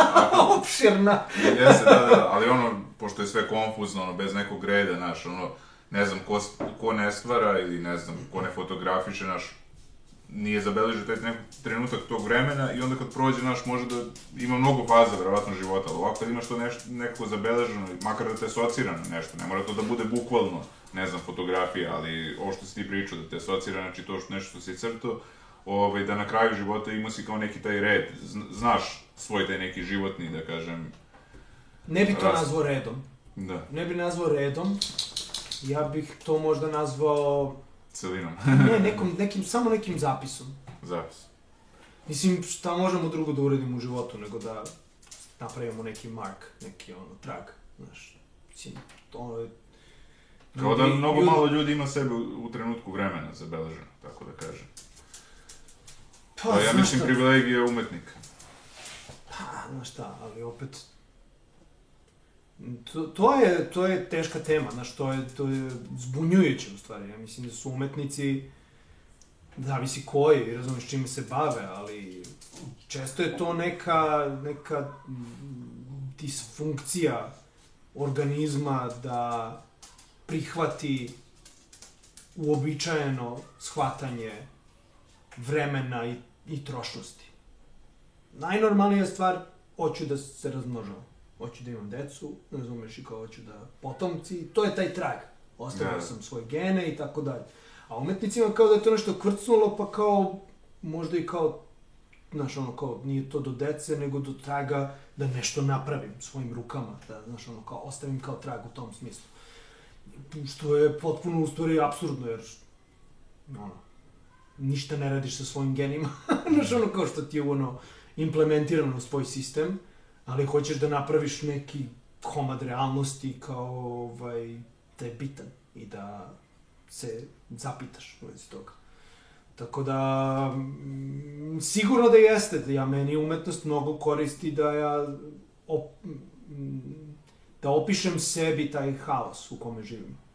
opširna. Jeste, da, da, ali ono, pošto je sve konfuzno, ono, bez nekog reda, znaš, ono, ne znam, ko, ko ne stvara ili ne znam, ko ne fotografiše, znaš, nije zabeležio taj nek trenutak tog vremena i onda kad prođe, znaš, može da ima mnogo faza, verovatno, života, ali ovako kad imaš to nešto, nekako zabeleženo, makar da te asocira na nešto, ne mora to da bude bukvalno, ne znam, fotografija, ali ovo što si ti pričao, da te asocira, znači to što nešto što si crtao, ovaj, da na kraju života ima si kao neki taj red, zn- znaš svoj taj neki životni, da kažem, Ne bi to Raz- nazvao redom. da, Ne bi nazvao redom. Ja bih to možda nazvao celinom, ne, nekom, nekim, samo nekim zapisom. zapis. Mislim, šta možemo drugo da uradimo u životu nego da napravimo neki mark, neki ono, trag, znaš. Mislim, to je... Kao da mnogo ljudi- malo ljudi ima sebe u, u trenutku vremena zabeleženo, tako da kažem. Pa, Pa ja mislim šta, privilegija umetnika. Pa, znaš šta, ali opet... To, to, je, to je teška tema, znaš, to je, to je zbunjujuće u stvari. Ja mislim da su umetnici, zavisi koji, razumiješ čime se bave, ali često je to neka, neka disfunkcija organizma da prihvati uobičajeno shvatanje vremena i, i trošnosti. Najnormalnija stvar, hoću da se razmnožavam. Hoću da imam decu, razumeš, i kao hoću da potomci, to je taj trag. Ostavio Da. sam svoje gene i tako dalje. A umetnicima kao da je to nešto kvrcnulo, pa kao, možda i kao, znaš, ono, kao, nije to do dece, nego do traga da nešto napravim svojim rukama, da, znaš, ono, kao, ostavim kao trag u tom smislu. Što je potpuno, u stvari, absurdno, jer, ono, ništa ne radiš sa svojim genima, znaš, ono, kao što ti je, ono, implementirano u svoj sistem, ali hoćeš da napraviš neki komad realnosti kao, ovaj, da je bitan i da se zapitaš u vezi toga. Tako da, mm, sigurno da jeste, da ja meni umetnost mnogo koristi da ja op, mm, da opišem sebi taj haos u kome živim.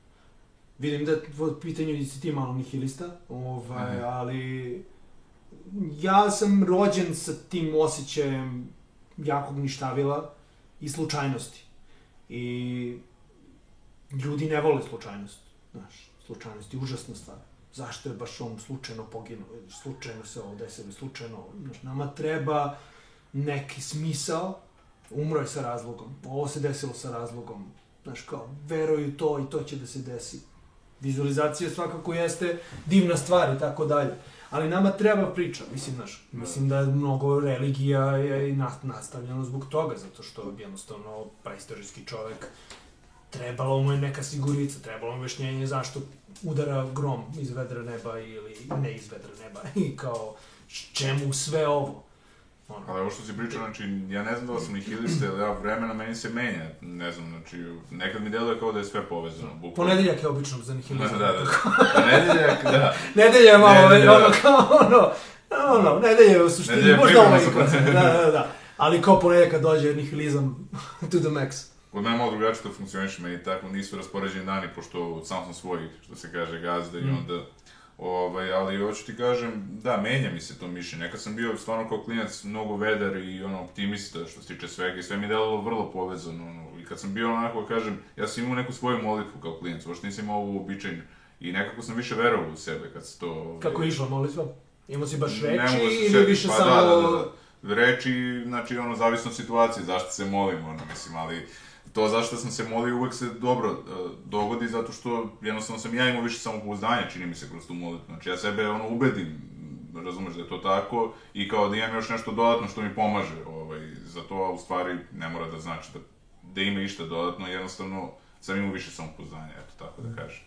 Vidim da u pitanju si ti malo nihilista, ovaj, Mhm. ali ja sam rođen sa tim osjećajem jakog ništavila i slučajnosti. I ljudi ne vole slučajnost. Znaš, slučajnost je užasna stvar. Zašto je baš on slučajno poginuo, slučajno se ovo desilo, slučajno... Znaš, nama treba neki smisao, umro je sa razlogom, ovo se desilo sa razlogom. Znaš, kao, veruj u to i to će da se desi. Vizualizacija svakako jeste divna stvar i tako dalje. Ali nama treba priča, mislim, znaš, mislim da je mnogo religija je nastavljeno zbog toga, zato što jednostavno praistorijski čovek trebalo mu je neka sigurica, trebalo mu je objašnjenje zašto udara grom iz vedra neba ili ne iz vedra neba i kao čemu sve ovo. Ono. Ali ovo što si pričao, znači, ja ne znam da li sam nihilista, ali ja vremena meni se menja, ne znam, znači, nekad mi deluje kao da je sve povezano, bukvalno. Ponedeljak je obično za Da, nihilizam. da, da. Ponedeljak, da. Nedelja je malo, Nedelja. ono kao ono, ono, nedelja je u suštini, Nedelja je možda ovaj koncept, da, da, da. Ali kao ponedeljak kad dođe nihilizam to the max. Kod mene malo drugačije to funkcioniše, meni tako nisu raspoređeni dani, pošto sam sam svoj, što se kaže, gazda i Mm. onda... Ovaj, ali hoću ti kažem, da, menja mi se to mišljenje. Nekad sam bio stvarno kao klinac mnogo vedar i ono, optimista što se tiče svega i sve mi je delovalo vrlo povezano. Ono. I kad sam bio onako, kažem, ja sam imao neku svoju molitvu kao klinac, uopšte nisam imao ovo uobičajeno. I nekako sam više verovao u sebe kad se to... Ovaj, Kako je išla molitva? Imao si baš reči ili više pa samo... Da, da, da, da. Reči, znači, ono, zavisno od situacije, zašto se molim, ono, mislim, ali to zašto sam se molio uvek se dobro uh, dogodi, zato što jednostavno sam ja imao više samopouzdanja, čini mi se, kroz tu molitvu. Znači, ja sebe, ono, ubedim, razumeš da je to tako, i kao da imam još nešto dodatno što mi pomaže, ovaj, za to, a u stvari ne mora da znači da, da ima išta dodatno, jednostavno sam imao više samopouzdanja, eto, tako da kažem.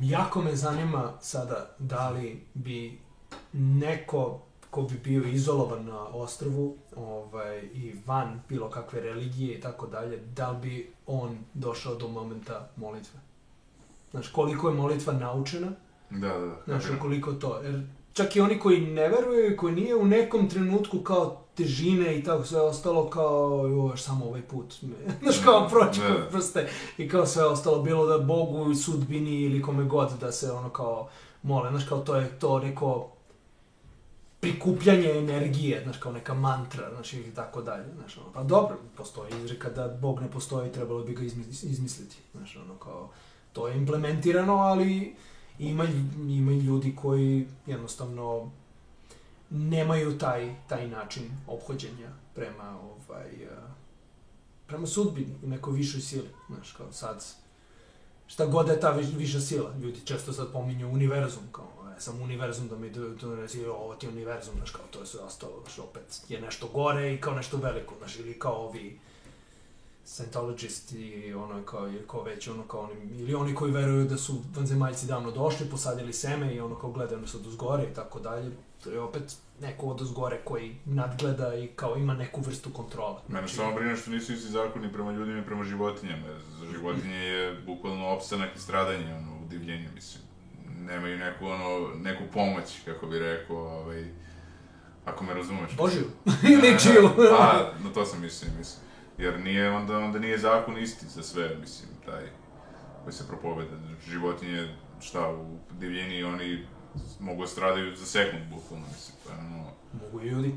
Jako me zanima sada da li bi neko ko bi bio izolovan na ostrvu ovaj, i van bilo kakve religije i tako dalje, da bi on došao do momenta molitve? Znaš, koliko je molitva naučena, Da, da, da. znaš, koliko to, jer čak i oni koji ne veruju i koji nije u nekom trenutku kao težine i tako sve ostalo kao, joj, samo ovaj put, znaš, kao proći Da. prste i kao sve ostalo, bilo da Bogu sudbini ili kome god da se ono kao mole, znaš, kao to je to neko prikupljanje energije, znaš, kao neka mantra, znaš, i tako dalje, znaš, ono, pa dobro, postoji izreka da Bog ne postoji, trebalo bi ga izmis- izmisliti, znaš, ono, kao, to je implementirano, ali ima, ima ljudi koji jednostavno nemaju taj, taj način obhođenja prema, ovaj, eh, prema sudbini, u nekoj višoj sili, znaš, kao sad, šta god je ta viš, viša sila, ljudi često sad pominju univerzum, kao, sam univerzum da mi do- donesi, ovo ti univerzum, znaš, kao, to je sve ostalo, znaš, opet je nešto gore i kao nešto veliko, znaš, ili kao ovi Scientologist i ono kao, ili ko već ono kao oni, ili oni koji veruju da su vanzemaljci davno došli, posadili seme i ono kao gledaju nas od uzgore i tako dalje. To je opet neko od uzgore koji nadgleda i kao ima neku vrstu kontrole. Mene samo brine što nisu isti zakoni prema ljudima i prema životinjama. jer Za životinje je bukvalno opstanak i stradanje, ono, u divljenju, mislim. Nemaju neku, ono, neku pomoć, kako bi rekao, ovaj, ako me razumeš. Božiju. Ili čiju. Pa, na to sam mislio, mislim. Jer nije, onda, onda nije zakon isti za sve, mislim, taj koji se propoveda. Životinje, šta, u divljini oni mogu da stradaju za sekund, bukvalno, mislim. Je, ono, Mogu i ljudi.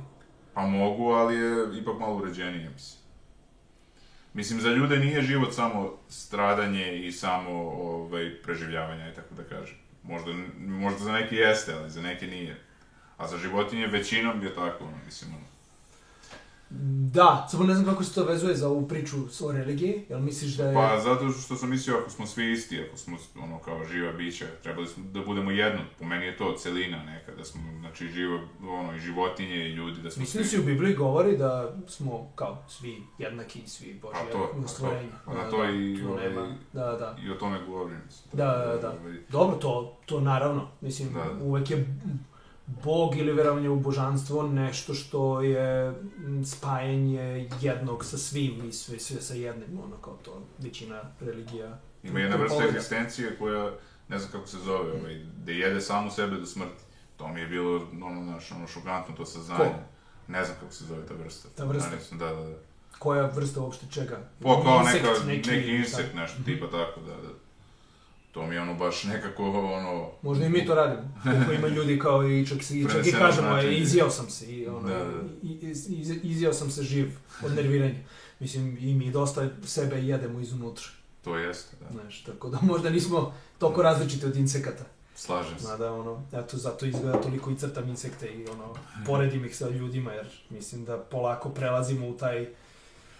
Pa mogu, ali je ipak malo uređenije, mislim. Mislim, za ljude nije život samo stradanje i samo ovaj, preživljavanje, tako da kažem. Možda, možda za neke jeste, ali za neke nije. A za životinje većinom je tako, ono, mislim, ono. Da, samo ne znam kako se to vezuje za ovu priču o religiji, jel misliš da je... Pa zato što sam mislio ako smo svi isti, ako smo ono kao živa bića, trebali smo da budemo jedno. Po meni je to celina neka, da smo znači živo, ono i životinje i ljudi, da smo Mislim da svi... se u Bibliji govori da smo kao svi jednaki, svi Pa Božja to, pa to, stvorenja. pa na Da, to da, i, tu ovaj. Da, da. I o tome govorim. mislim. Da, da, da. Ovaj, Dobro, to, to naravno. Mislim, Da, da. uvek je Bog ili verovanje u božanstvo nešto što je mm, spajanje jednog sa svim i sve, sve sa jednim, ono kao to većina religija. Ima jedna vrsta egzistencije koja, ne znam kako se zove, ovaj, da jede samu sebe do smrti. To mi je bilo, ono, znaš, ono, šokantno to saznanje. Ko? Ne znam kako se zove ta vrsta. Ta vrsta? Nisam, da, da, da. Koja vrsta uopšte čega? Po, kao Insekt neka, neki, insekt, tako. nešto, Mhm. tipa tako, da, da. To mi je ono baš nekako, ono, Možda i mi to radimo. Koliko ima ljudi kao i čak, se, čak i kažemo, e, izjeo sam se, i, ono, Da, da. i- iz, iz, izjeo sam se živ od nerviranja. Mislim, i mi dosta sebe jedemo izunutra, to jeste, da. znaš, tako da možda nismo toliko različiti od insekata. Slažem se. Mada, ono, eto, zato izgleda toliko i crtam insekte i, ono, poredim ih sa ljudima, jer mislim da polako prelazimo u taj,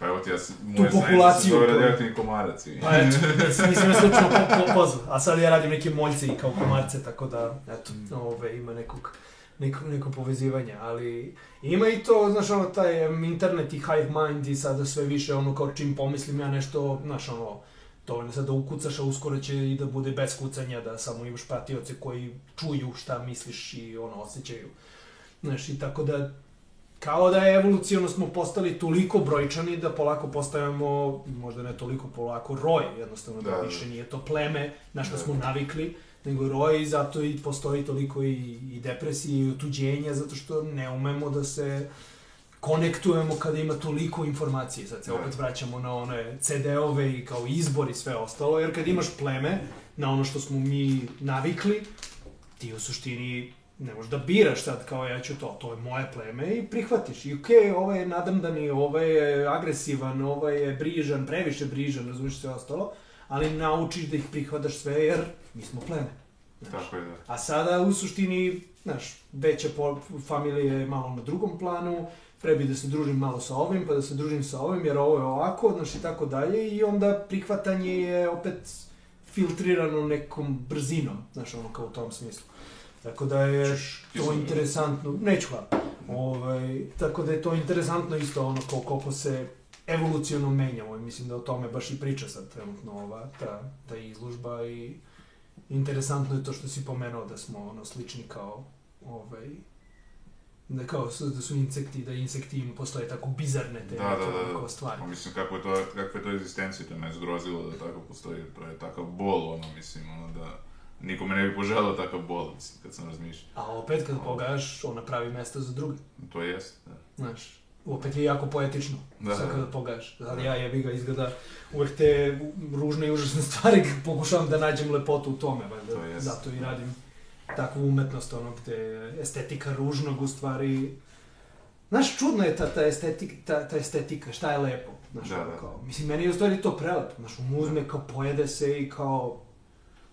Pa evo ti, ja sam, Tu moje se populaciju zove radioaktivni komarac. i- pa eto, nisam ja slučajno po, po, pozvao, a sad ja radim neke moljce i kao komarce, tako da, eto, Mm. ove, ima nekog, neko, neko povezivanje, ali ima i to, znaš, ono, taj internet i hive mind i sada sve više, ono, kao čim pomislim ja nešto, znaš, ono, dovoljno sad da ukucaš, a uskoro će i da bude bez kucanja, da samo imaš pratioce koji čuju šta misliš i, ono, osjećaju. Znaš, i tako da, kao da je evolucijono smo postali toliko brojčani da polako postajemo, možda ne toliko polako, roj, jednostavno da, Da, da. više nije to pleme na što Da. smo navikli, nego roj i zato i postoji toliko i, i depresije i otuđenja, zato što ne umemo da se konektujemo kada ima toliko informacije. Sad se Da. opet vraćamo na one CD-ove i kao izbor i sve ostalo, jer kad imaš pleme na ono što smo mi navikli, ti u suštini ne možeš da biraš sad kao ja ću to, to je moje pleme i prihvatiš. I okej, okay, ovaj je nadamdani, ovaj je agresivan, ovaj je brižan, previše brižan, razumiješ sve ostalo, ali naučiš da ih prihvataš sve jer mi smo pleme. Znaš. Tako je, da. A sada u suštini, znaš, veća familija je malo na drugom planu, pre bi da se družim malo sa ovim, pa da se družim sa ovim, jer ovo je ovako, znaš, i tako dalje, i onda prihvatanje je opet filtrirano nekom brzinom, znaš, ono kao u tom smislu. Tako da je to interesantno, neću hvala. Ovaj, tako da je to interesantno isto ono ko, koliko se evoluciono menjamo i mislim da o tome baš i priča sad trenutno ova, ta, ta izložba i interesantno je to što si pomenuo da smo ono slični kao ovaj, da kao su, da su insekti, da insekti im postoje tako bizarne te Da, da, da, da. stvari. Pa mislim, kako je to, kakva je to egzistencija, to me zgrozilo da tako postoji, to je takav bol, ono, mislim, ono, da nikome ne bi poželao takav bol, mislim, kad sam razmišljao. A opet kad pogledaš, ona pravi mesto za druge. To jest, da. Znaš, opet je jako poetično. Da, da. kada pogledaš. Sad ja jebi ga izgleda uvek te ružne i užasne stvari pokušavam da nađem lepotu u tome, To valjda. jest. Zato i radim takvu umetnost, ono gde je estetika ružnog u stvari... Znaš, čudna je ta, ta, estetika, ta, ta estetika, šta je lepo. Znaš, Da, da. kao, mislim, meni je u stvari to prelepo. Znaš, on uzme kao pojede se i kao...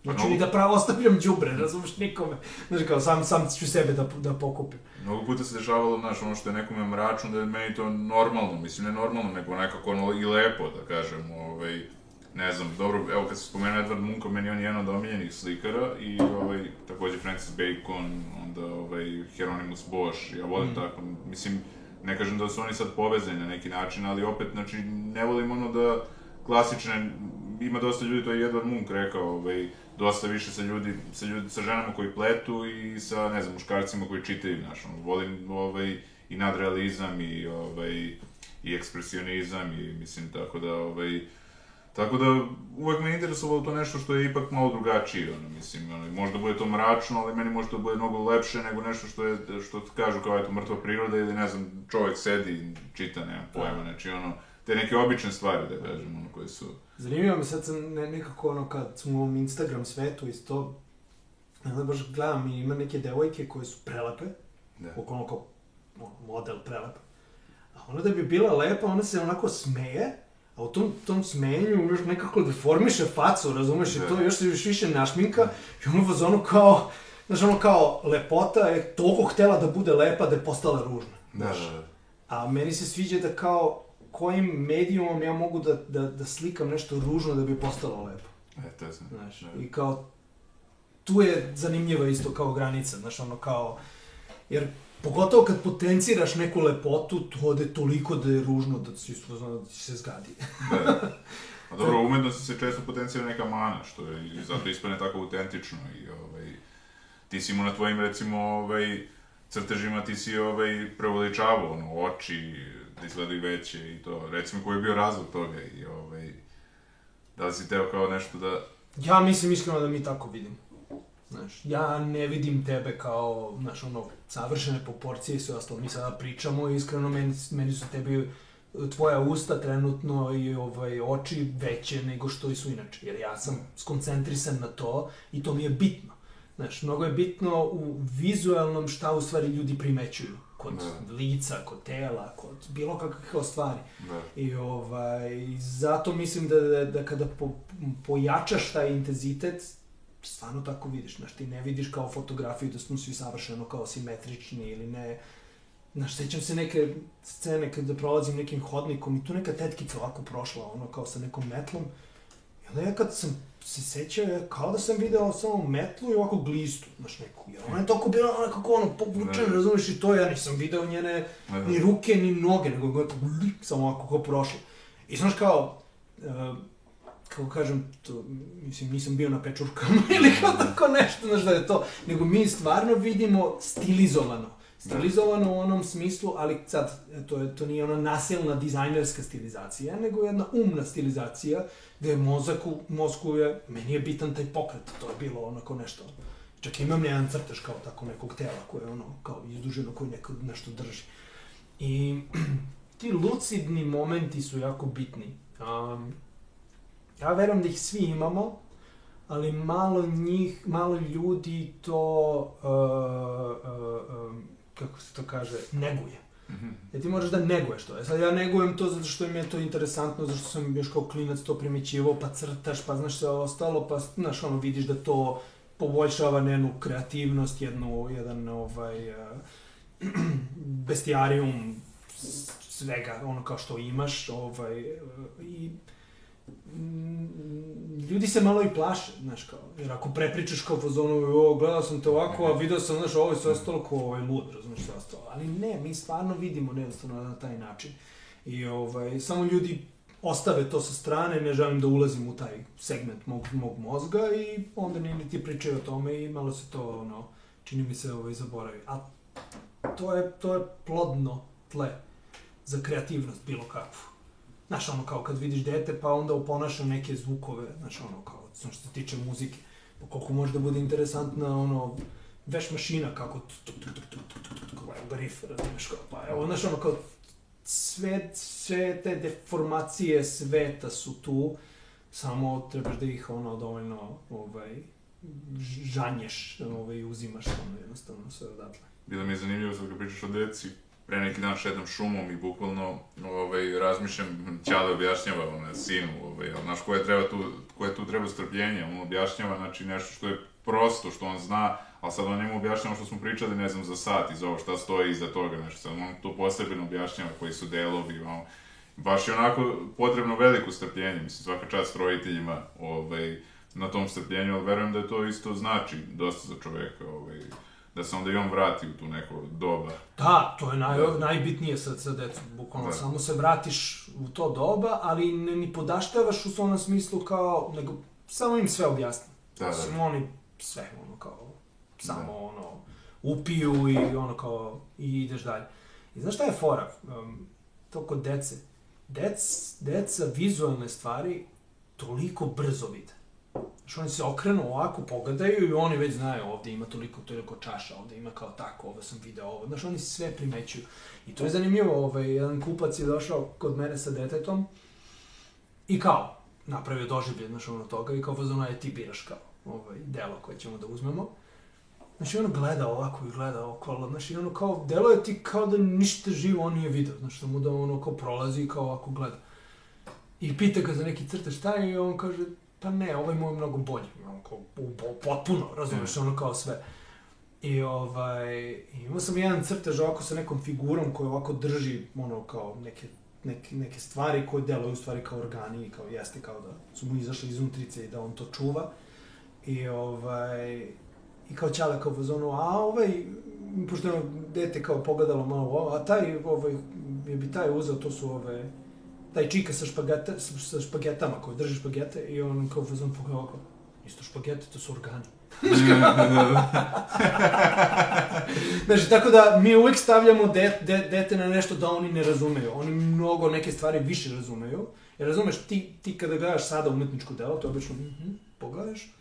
Znači, mnogo- ni da pravo ostavljam đubre, razumeš, nikome. Znaš, kao, sam, sam ću sebe da, da pokupim. Mnogo puta se dešavalo, znaš, ono što je nekome mračno, da je meni to normalno, mislim, ne normalno, nego nekako ono i lepo, da kažem, ovaj, ne znam, dobro, evo kad se spomenuo Edward Munch, meni on je jedan od omiljenih slikara i ovaj, takođe Francis Bacon, onda ovaj, Hieronymus Bosch, ja volim Mm. tako, mislim, ne kažem da su oni sad povezani na neki način, ali opet, znači, ne volim ono da klasične, ima dosta ljudi, to je Edward Munch rekao, ovaj, dosta više sa ljudi, sa ljudi, sa ženama koji pletu i sa, ne znam, muškarcima koji čitaju, znaš, ono, volim, ovaj, i nadrealizam i, ovaj, i ekspresionizam i, mislim, tako da, ovaj, Tako da, uvek me interesovalo to nešto što je ipak malo drugačije, ono, mislim, ono, možda bude to mračno, ali meni možda bude mnogo lepše nego nešto što je, što kažu kao, eto, mrtva priroda ili, ne znam, čovjek sedi čita, nemam pojma, znači, ono, te neke obične stvari, da kažem, ono, koje su... Zanimljivo mi sad sam ne, nekako ono kad smo u ovom Instagram svetu isto, onda baš gledam i ima neke devojke koje su prelepe, Da. oko kao ono, model prelep. A ona da bi bila lepa, ona se onako smeje, a u tom, tom smenju još nekako deformiše facu, razumeš, Da. i to još se još više našminka, i ono fazonu kao, znaš, ono kao, lepota je toliko htela da bude lepa da je postala ružna. Da, da, da. A meni se sviđa da kao kojim medijumom ja mogu da, da, da slikam nešto ružno da bi postalo lepo. E, to sam. Znaš, Da. i kao, tu je zanimljiva isto kao granica, znaš, ono kao, jer pogotovo kad potenciraš neku lepotu, to ode toliko da je ružno da si spoznao da ti se zgadi. Da. A dobro, u umetnosti se često potencira neka mana, što je zato ispane tako autentično i ovaj, ti si mu na tvojim, recimo, ovaj, crtežima ti si ovaj, preuveličavao, ono, oči, da izgledaju veće i to. Recimo, koji je bio razlog toga i ovaj, da li si teo kao nešto da... Ja mislim iskreno da mi tako vidimo. Znaš, ja ne vidim tebe kao, znaš, ono, savršene proporcije i sve ostalo. Mi sada pričamo i iskreno meni, meni su tebi tvoja usta trenutno i ovaj, oči veće nego što su inače. Jer ja sam skoncentrisan na to i to mi je bitno. Znaš, mnogo je bitno u vizualnom šta u stvari ljudi primećuju. Kod Da. lica, kod tela, kod bilo kakve stvari. Da. I ovaj, zato mislim da, da, da kada po, pojačaš taj intenzitet, stvarno tako vidiš, znaš, ti ne vidiš kao fotografiju da smo svi savršeno kao simetrični ili ne, znaš, sećam se neke scene kada prolazim nekim hodnikom i tu neka tetkica ovako prošla, ono, kao sa nekom metlom, i onda ja kad sam se sećao, ja kao da sam video samo metlu i ovako glistu, znaš, neku, jer ona je toliko bila ona kako ono, povučena, Da. razumiješ, i to ja nisam video njene da. ni ruke, ni noge, nego gotovo samo ovako ko prošlo. I znaš kao, uh, kako kažem, to, mislim, nisam bio na pečurkama ili kao tako nešto, znaš da je to, nego mi stvarno vidimo stilizovano. Stilizovano u onom smislu, ali sad, to, je, to nije ona nasilna dizajnerska stilizacija, nego jedna umna stilizacija, gde mozak u mozgu je, meni je bitan taj pokret, to je bilo onako nešto. Čak imam jedan crtež kao tako nekog tela koje je ono, kao izduženo, koje neko nešto drži. I ti lucidni momenti su jako bitni. Um, ja verujem da ih svi imamo, ali malo njih, malo ljudi to, uh, uh, um, kako se to kaže, neguje. Ja ti moraš da neguješ to. E sad ja negujem to zato što mi je to interesantno, zato što sam još kao klinac to primećivao, pa crtaš, pa znaš sve ostalo, pa znaš ono vidiš da to poboljšava njenu kreativnost, jednu, jedan ovaj, uh, bestijarijum svega, ono kao što imaš, ovaj, uh, i ljudi se malo i plaše, znaš kao, jer ako prepričaš kao fazonu, o, gledao sam te ovako, a video sam, znaš, ovo je sve ostalo ko ovaj lud, razumiješ sve ostalo, ali ne, mi stvarno vidimo jednostavno na taj način. I ovaj, samo ljudi ostave to sa strane, ne želim da ulazim u taj segment mog, mog mozga i onda ni niti pričaju o tome i malo se to, ono, čini mi se, ovaj, zaboravi. A to je, to je plodno tle za kreativnost bilo kakvu znaš, ono, kao kad vidiš dete, pa onda oponašam neke zvukove, znaš, ono, kao, što se tiče muzike, pa koliko može da bude interesantna, ono, veš mašina, kako, tuk, tuk, tuk, tuk, tuk, tuk, tuk, evo ga riff, razumiješ, kao, pa, evo, znaš, ono, kao, sve, sve te deformacije sveta su tu, samo trebaš da ih, ono, dovoljno, ovaj, žanješ, ovaj, uzimaš, ono, jednostavno, sve odatle. I da mi je zanimljivo sad kad pričaš o deci, pre neki dan šetam šumom i bukvalno ovaj, razmišljam, Ćale objašnjava ono, sinu, ovaj, znaš, koje, treba tu, koje tu treba strpljenje, on objašnjava, znači, nešto što je prosto, što on zna, ali sad on njemu objašnjava što smo pričali, ne znam, za sat iz ovo, šta stoji iza toga, nešto, sad on to posebno objašnjava, koji su delovi, ono, baš je onako potrebno veliko strpljenje, mislim, svaka čast roditeljima, ovaj, na tom strpljenju, ali verujem da to isto znači dosta za čoveka, ovaj, da se onda i on vrati u tu neko doba. Da, to je naj, Da. najbitnije sa, sa decom, bukvalno Da. samo se vratiš u to doba, ali ne ni podaštavaš u onom smislu kao, nego samo im sve objasni. Da, da. Samo oni sve, ono kao, samo Da. ono, upiju i ono kao, i ideš dalje. I znaš šta je fora? Um, to kod dece. Dec, deca vizualne stvari toliko brzo vide. Znaš, oni se okrenu ovako, pogledaju i oni već znaju ovde ima toliko, toliko čaša, ovde ima kao tako, ovo sam video ovo. Znaš, oni sve primećuju. I to je zanimljivo, ovaj, jedan kupac je došao kod mene sa detetom i kao, napravio doživlje, znaš, ono toga i kao fazona je ti biraš kao ovaj, delo koje ćemo da uzmemo. Znači, ono gleda ovako i gleda okolo, znači, ono kao, delo je ti kao da ništa živo on nije video, znači, da mu da ono kao prolazi i kao ovako gleda. I pita ga za neki crtež šta je i on kaže, pa ne, ovaj moj je mnogo bolji, u- potpuno, razumiješ, ono kao sve. I ovaj, imao sam jedan crtež ovako sa nekom figurom koja ovako drži, ono, kao neke, neke, neke stvari koje deluju u stvari kao organi i kao jeste kao da su mu izašli iz unutrice i da on to čuva. I ovaj, i kao čale kao u zonu, a ovaj, pošto je dete kao pogledalo malo ovo, a taj, ovaj, je bi taj uzeo, to su ove, taj čika sa, špageta, sa, špagetama koji drži špagete i on kao u fazonu pogleda ovako, isto špagete, to su organi. Znači, tako da mi uvek stavljamo de, de, dete na nešto da oni ne razumeju. Oni mnogo neke stvari više razumeju. Jer razumeš, ti, ti kada gledaš sada umetničko delo, to obično mm -hmm, pogledaš,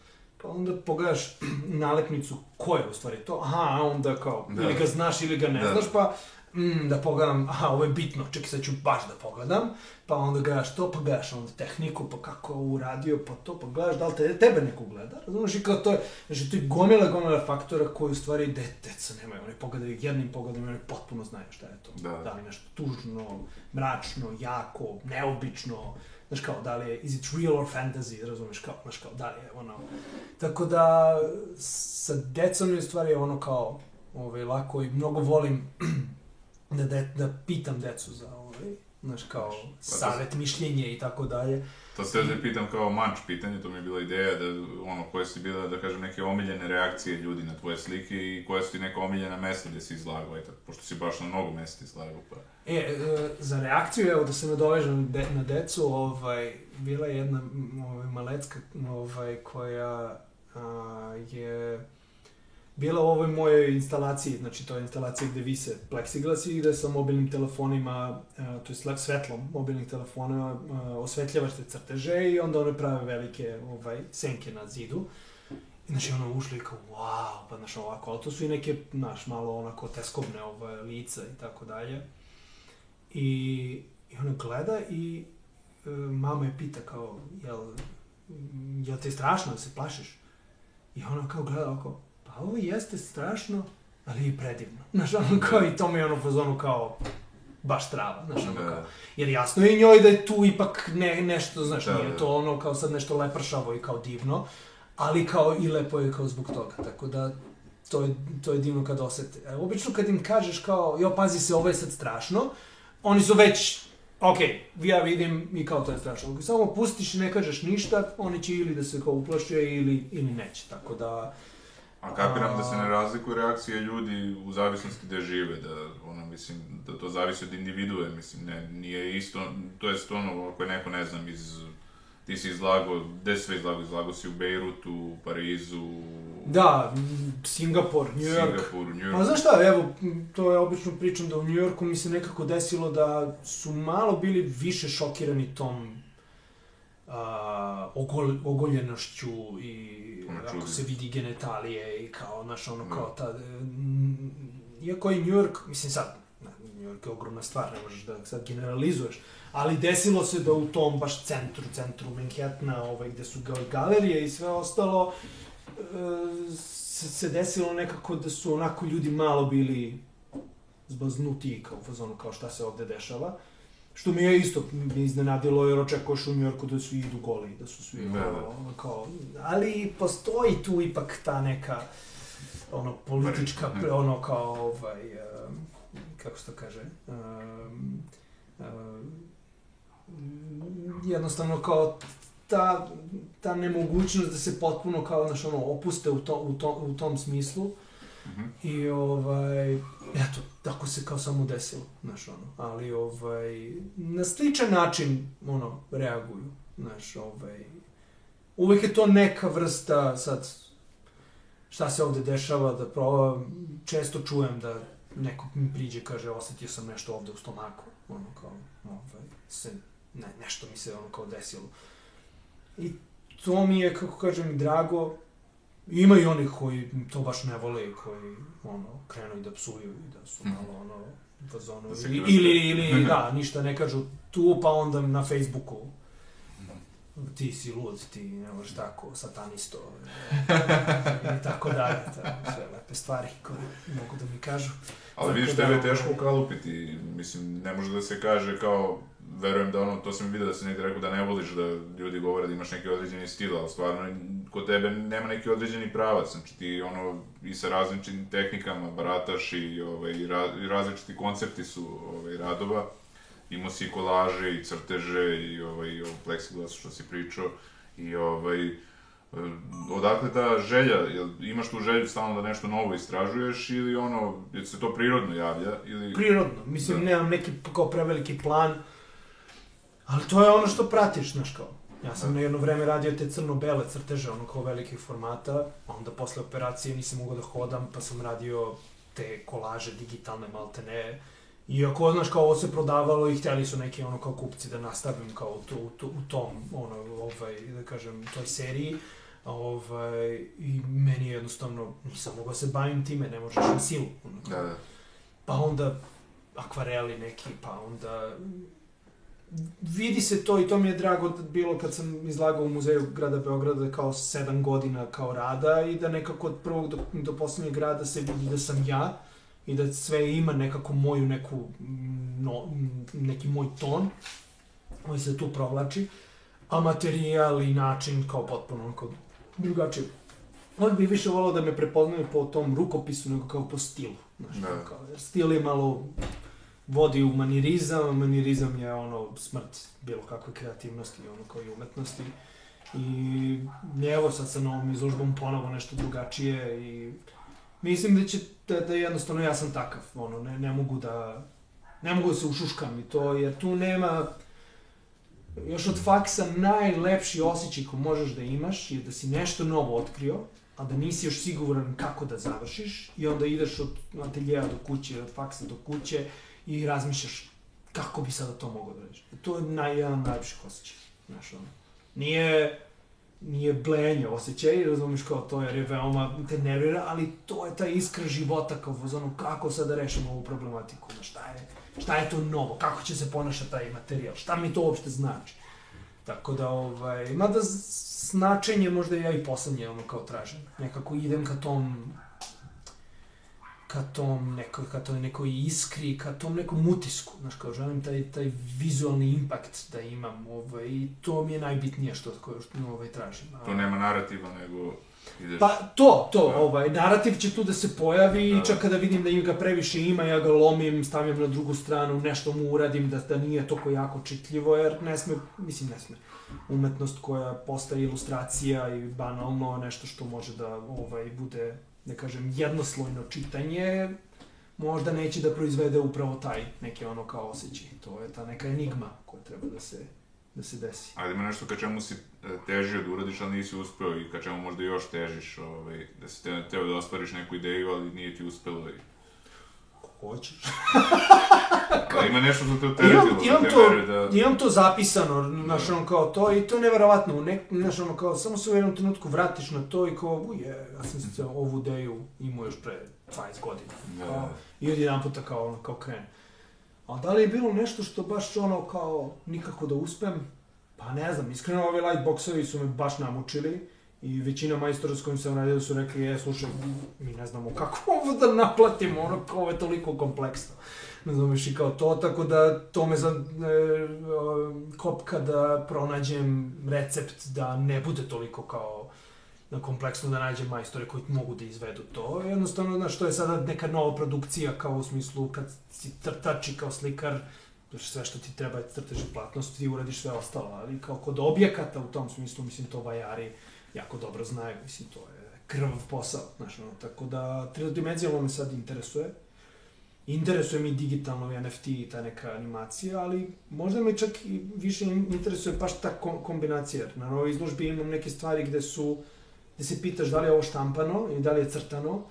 pa onda pogledaš nalepnicu ko je u stvari to, aha, onda kao, da. ili ga znaš ili ga ne da. znaš, pa mm, da pogledam, aha, ovo je bitno, čekaj, sad ću baš da pogledam, pa onda gledaš to, pa gledaš onda tehniku, pa kako uradio, pa to, pa gledaš da li te, tebe neko gleda, razumiješ, i kao to je, znači, to je gomila, gomila faktora koji u stvari de, deca nemaju, oni pogledaju jednim pogledom i oni potpuno znaju šta je to. Da. da li nešto tužno, mračno, jako, neobično, znaš kao, da li je, is it real or fantasy, razumeš, kao, znaš kao, da li je, ono, tako da, sa decom je stvari ono kao, ovaj, lako i mnogo volim da, de, da pitam decu za ovaj, znaš, kao, pa savet, mišljenje i tako dalje. To se da pitam kao manč pitanje, to mi je bila ideja da, ono, koje su bila, da kažem, neke omiljene reakcije ljudi na tvoje slike i koje su ti neka omiljena mesta gde si izlagao, eto, pošto si baš na mnogo mesta izlagao, pa... E, e, za reakciju, evo, da se nadovežem de, na decu, ovaj, bila je jedna ovaj, malecka, ovaj, koja a, je bila u ovoj mojoj instalaciji, znači to je instalacija gde vise plexiglas i gde sa mobilnim telefonima, uh, to je svetlom mobilnih telefona, uh, osvetljavaš te crteže i onda one prave velike ovaj, senke na zidu. I znači ono ušli kao, wow, pa znaš ovako, ali to su i neke, znaš, malo onako teskobne ovaj, lica i tako dalje. I, i ona gleda i uh, mama je pita kao, jel, jel te strašno da se plašiš? I ona kao gleda oko, pa ovo jeste strašno, ali i predivno. Znaš, ono kao i to mi je ono fazonu kao baš trava, znaš, ono da. kao. Jer jasno je njoj da je tu ipak ne, nešto, znaš, da, nije da. to ono kao sad nešto lepršavo i kao divno, ali kao i lepo je kao zbog toga, tako da to je, to je divno kad osete. E, obično kad im kažeš kao, jo, pazi se, ovo je sad strašno, oni su već, ok, ja vidim i kao to je strašno. Ako samo pustiš i ne kažeš ništa, oni će ili da se kao uplaše ili, ili neće, tako da... A kapiram da se ne razlikuju reakcije ljudi u zavisnosti gde žive, da, ono, mislim, da to zavisi od individue, mislim, ne, nije isto, to je ono, ako je neko, ne znam, iz, ti si izlago, gde sve izlago, izlago si u Bejrutu, u Parizu, Da, Singapur, New York. Singapur, New York. Pa znaš šta, evo, to je obično pričam da u New Yorku mi se nekako desilo da su malo bili više šokirani tom uh, ogol, ogoljenošću i ako se vidi genitalije i kao, znaš, ono, kao ta... Mm, iako je New York, mislim sad, New York je ogromna stvar, ne možeš da sad generalizuješ, ali desilo se da u tom baš centru, centru Manhattana, ovaj, gde su galerije i sve ostalo, e, se, se desilo nekako da su onako ljudi malo bili zbaznuti kao u fazonu kao šta se ovde dešava. Što mi je isto mi iznenadilo jer očekuješ u Njorku da svi idu goli, da su svi ne, kao, ne. kao, ali postoji tu ipak ta neka ono politička pre, ono kao ovaj um, kako se to kaže um, um, jednostavno kao ta, ta nemogućnost da se potpuno kao znaš ono opuste u, to, u, to, u tom smislu -hmm. I ovaj, eto, tako se kao samo desilo, znaš, ono, ali ovaj, na sličan način, ono, reaguju, znaš, ovaj, uvek je to neka vrsta, sad, šta se ovde dešava, da proba, često čujem da neko mi priđe, kaže, osetio sam nešto ovde u stomaku, ono, kao, ovaj, se, ne, nešto mi se, ono, kao desilo. I to mi je, kako kažem, drago, Ima i onih koji to baš ne vole i koji, ono, krenu i da psuju i da su malo, ono, fazonu, da ili, ili, ili, da, ništa ne kažu tu, pa onda na Facebooku ti si lud, ti ne možeš tako, satanisto, i tako dalje, to, sve lepe stvari koje mogu da mi kažu. Ali vidiš, tebe je teško ukalupiti, mislim, ne može da se kaže kao verujem da ono, to sam vidio da si negde rekao da ne voliš da ljudi govore da imaš neki određeni stil, ali stvarno kod tebe nema neki određeni pravac, znači ti ono i sa različitim tehnikama barataš i, ovaj, i, ra, i različiti koncepti su ovaj, radova, imao si i kolaže i crteže i ovaj, i ovaj plexiglasu što si pričao. I ovaj, odakle ta želja, jel imaš tu želju stalno da nešto novo istražuješ ili ono, jel se to prirodno javlja ili... Prirodno, mislim, da. nemam neki kao preveliki plan, ali to je ono što pratiš, znaš kao. Ja sam da. na jedno vreme radio te crno-bele crteže, ono kao velikih formata, onda posle operacije nisam mogao da hodam, pa sam radio te kolaže digitalne maltene, Iako, znaš, kao ovo se prodavalo i htjeli su neki, ono, kao kupci da nastavim kao u, u, u tom, ono, ovaj, da kažem, toj seriji. Ovaj, I meni je jednostavno, nisam mogao se bavim time, ne možeš na silu. Da, da. Pa onda akvareli neki, pa onda vidi se to i to mi je drago da bilo kad sam izlagao u muzeju grada Beograda kao sedam godina kao rada i da nekako od prvog do, do poslednjeg rada se vidi da sam ja i da sve ima nekako moju neku no, neki moj ton koji se tu provlači a materijal i način kao potpuno onako drugačije. On bi više volao da me prepoznaju po tom rukopisu nego kao po stilu. Znaš, da. kao, stil je malo vodi u manirizam, a manirizam je ono smrt bilo kakve kreativnosti, ono kao i umetnosti. I evo sad sa novom izložbom ponovo nešto drugačije i mislim da će, da, da jednostavno ja sam takav, ono, ne, ne mogu da, ne mogu da se ušuškam i to, jer tu nema, još od faksa najlepši osjećaj ko možeš da imaš je da si nešto novo otkrio, a da nisi još siguran kako da završiš i onda ideš od ateljeja do kuće, od faksa do kuće i razmišljaš kako bi sada to mogao da radiš. To je naj, jedan najlepših osjećaj. Znaš, ono. Nije, nije blenje osjećaj, razumiješ kao to jer je veoma te nervira, ali to je ta iskra života kao ono, kako sad da rešimo ovu problematiku, znaš, šta je, šta je to novo, kako će se ponašati taj materijal, šta mi to uopšte znači. Tako da, ovaj, mada značenje možda ja i poslednje ono kao tražim. Nekako idem ka tom ka tom neko, ka toj nekoj iskri, ka tom nekom utisku, znaš, kao želim taj, taj vizualni impakt da imam, ovaj, i to mi je najbitnije što, što ovaj, tražim. To nema narativa, nego ideš... Pa to, to, da. ovaj, narativ će tu da se pojavi da, i čak kada vidim da ga previše ima, ja ga lomim, stavljam na drugu stranu, nešto mu uradim da, da nije toko jako čitljivo, jer ne sme, mislim ne sme, umetnost koja postaje ilustracija i banalno nešto što može da ovaj, bude da kažem, jednoslojno čitanje, možda neće da proizvede upravo taj neki ono kao osjećaj. To je ta neka enigma koja treba da se, da se desi. Ali ima nešto ka čemu si e, težio da uradiš, ali nisi uspeo i ka čemu možda još težiš, ovaj, da si te, teo da ostvariš neku ideju, ali nije ti uspelo i... Hoćeš. Pa ima nešto što te uteretilo. Imam, imam, te to, da... imam to zapisano, znaš, da. ono kao to, i to je neverovatno, ne, znaš, ono kao, samo se u jednom trenutku vratiš na to i kao, uje, ja sam se ovu ideju imao još pre 20 godina. Da. Kao, I od jedan puta kao, ono, kao krene. A da li je bilo nešto što baš ono kao nikako da uspem? Pa ne znam, iskreno ove lightboxovi su me baš namučili i većina majstora s kojim sam radio su rekli, je, slušaj, mi ne znamo kako ovo da naplatimo, ono, ovo je toliko kompleksno razumeš i kao to, tako da to me za e, kopka da pronađem recept da ne bude toliko kao na kompleksno da nađem majstore koji mogu da izvedu to. Jednostavno, znaš, to je sada neka nova produkcija kao u smislu kad si crtač kao slikar, Znači, sve što ti treba je crtež i platnost, ti uradiš sve ostalo, ali kao kod objekata u tom smislu, mislim, to vajari jako dobro znaju, mislim, to je krv posao, znaš, ono, tako da tridimenzionalno me sad interesuje, interesuje mi digitalno NFT i ta neka animacija, ali možda me čak i više interesuje baš ta kombinacija. Na novoj izložbi imam neke stvari gde su, gde se pitaš da li je ovo štampano i da li je crtano.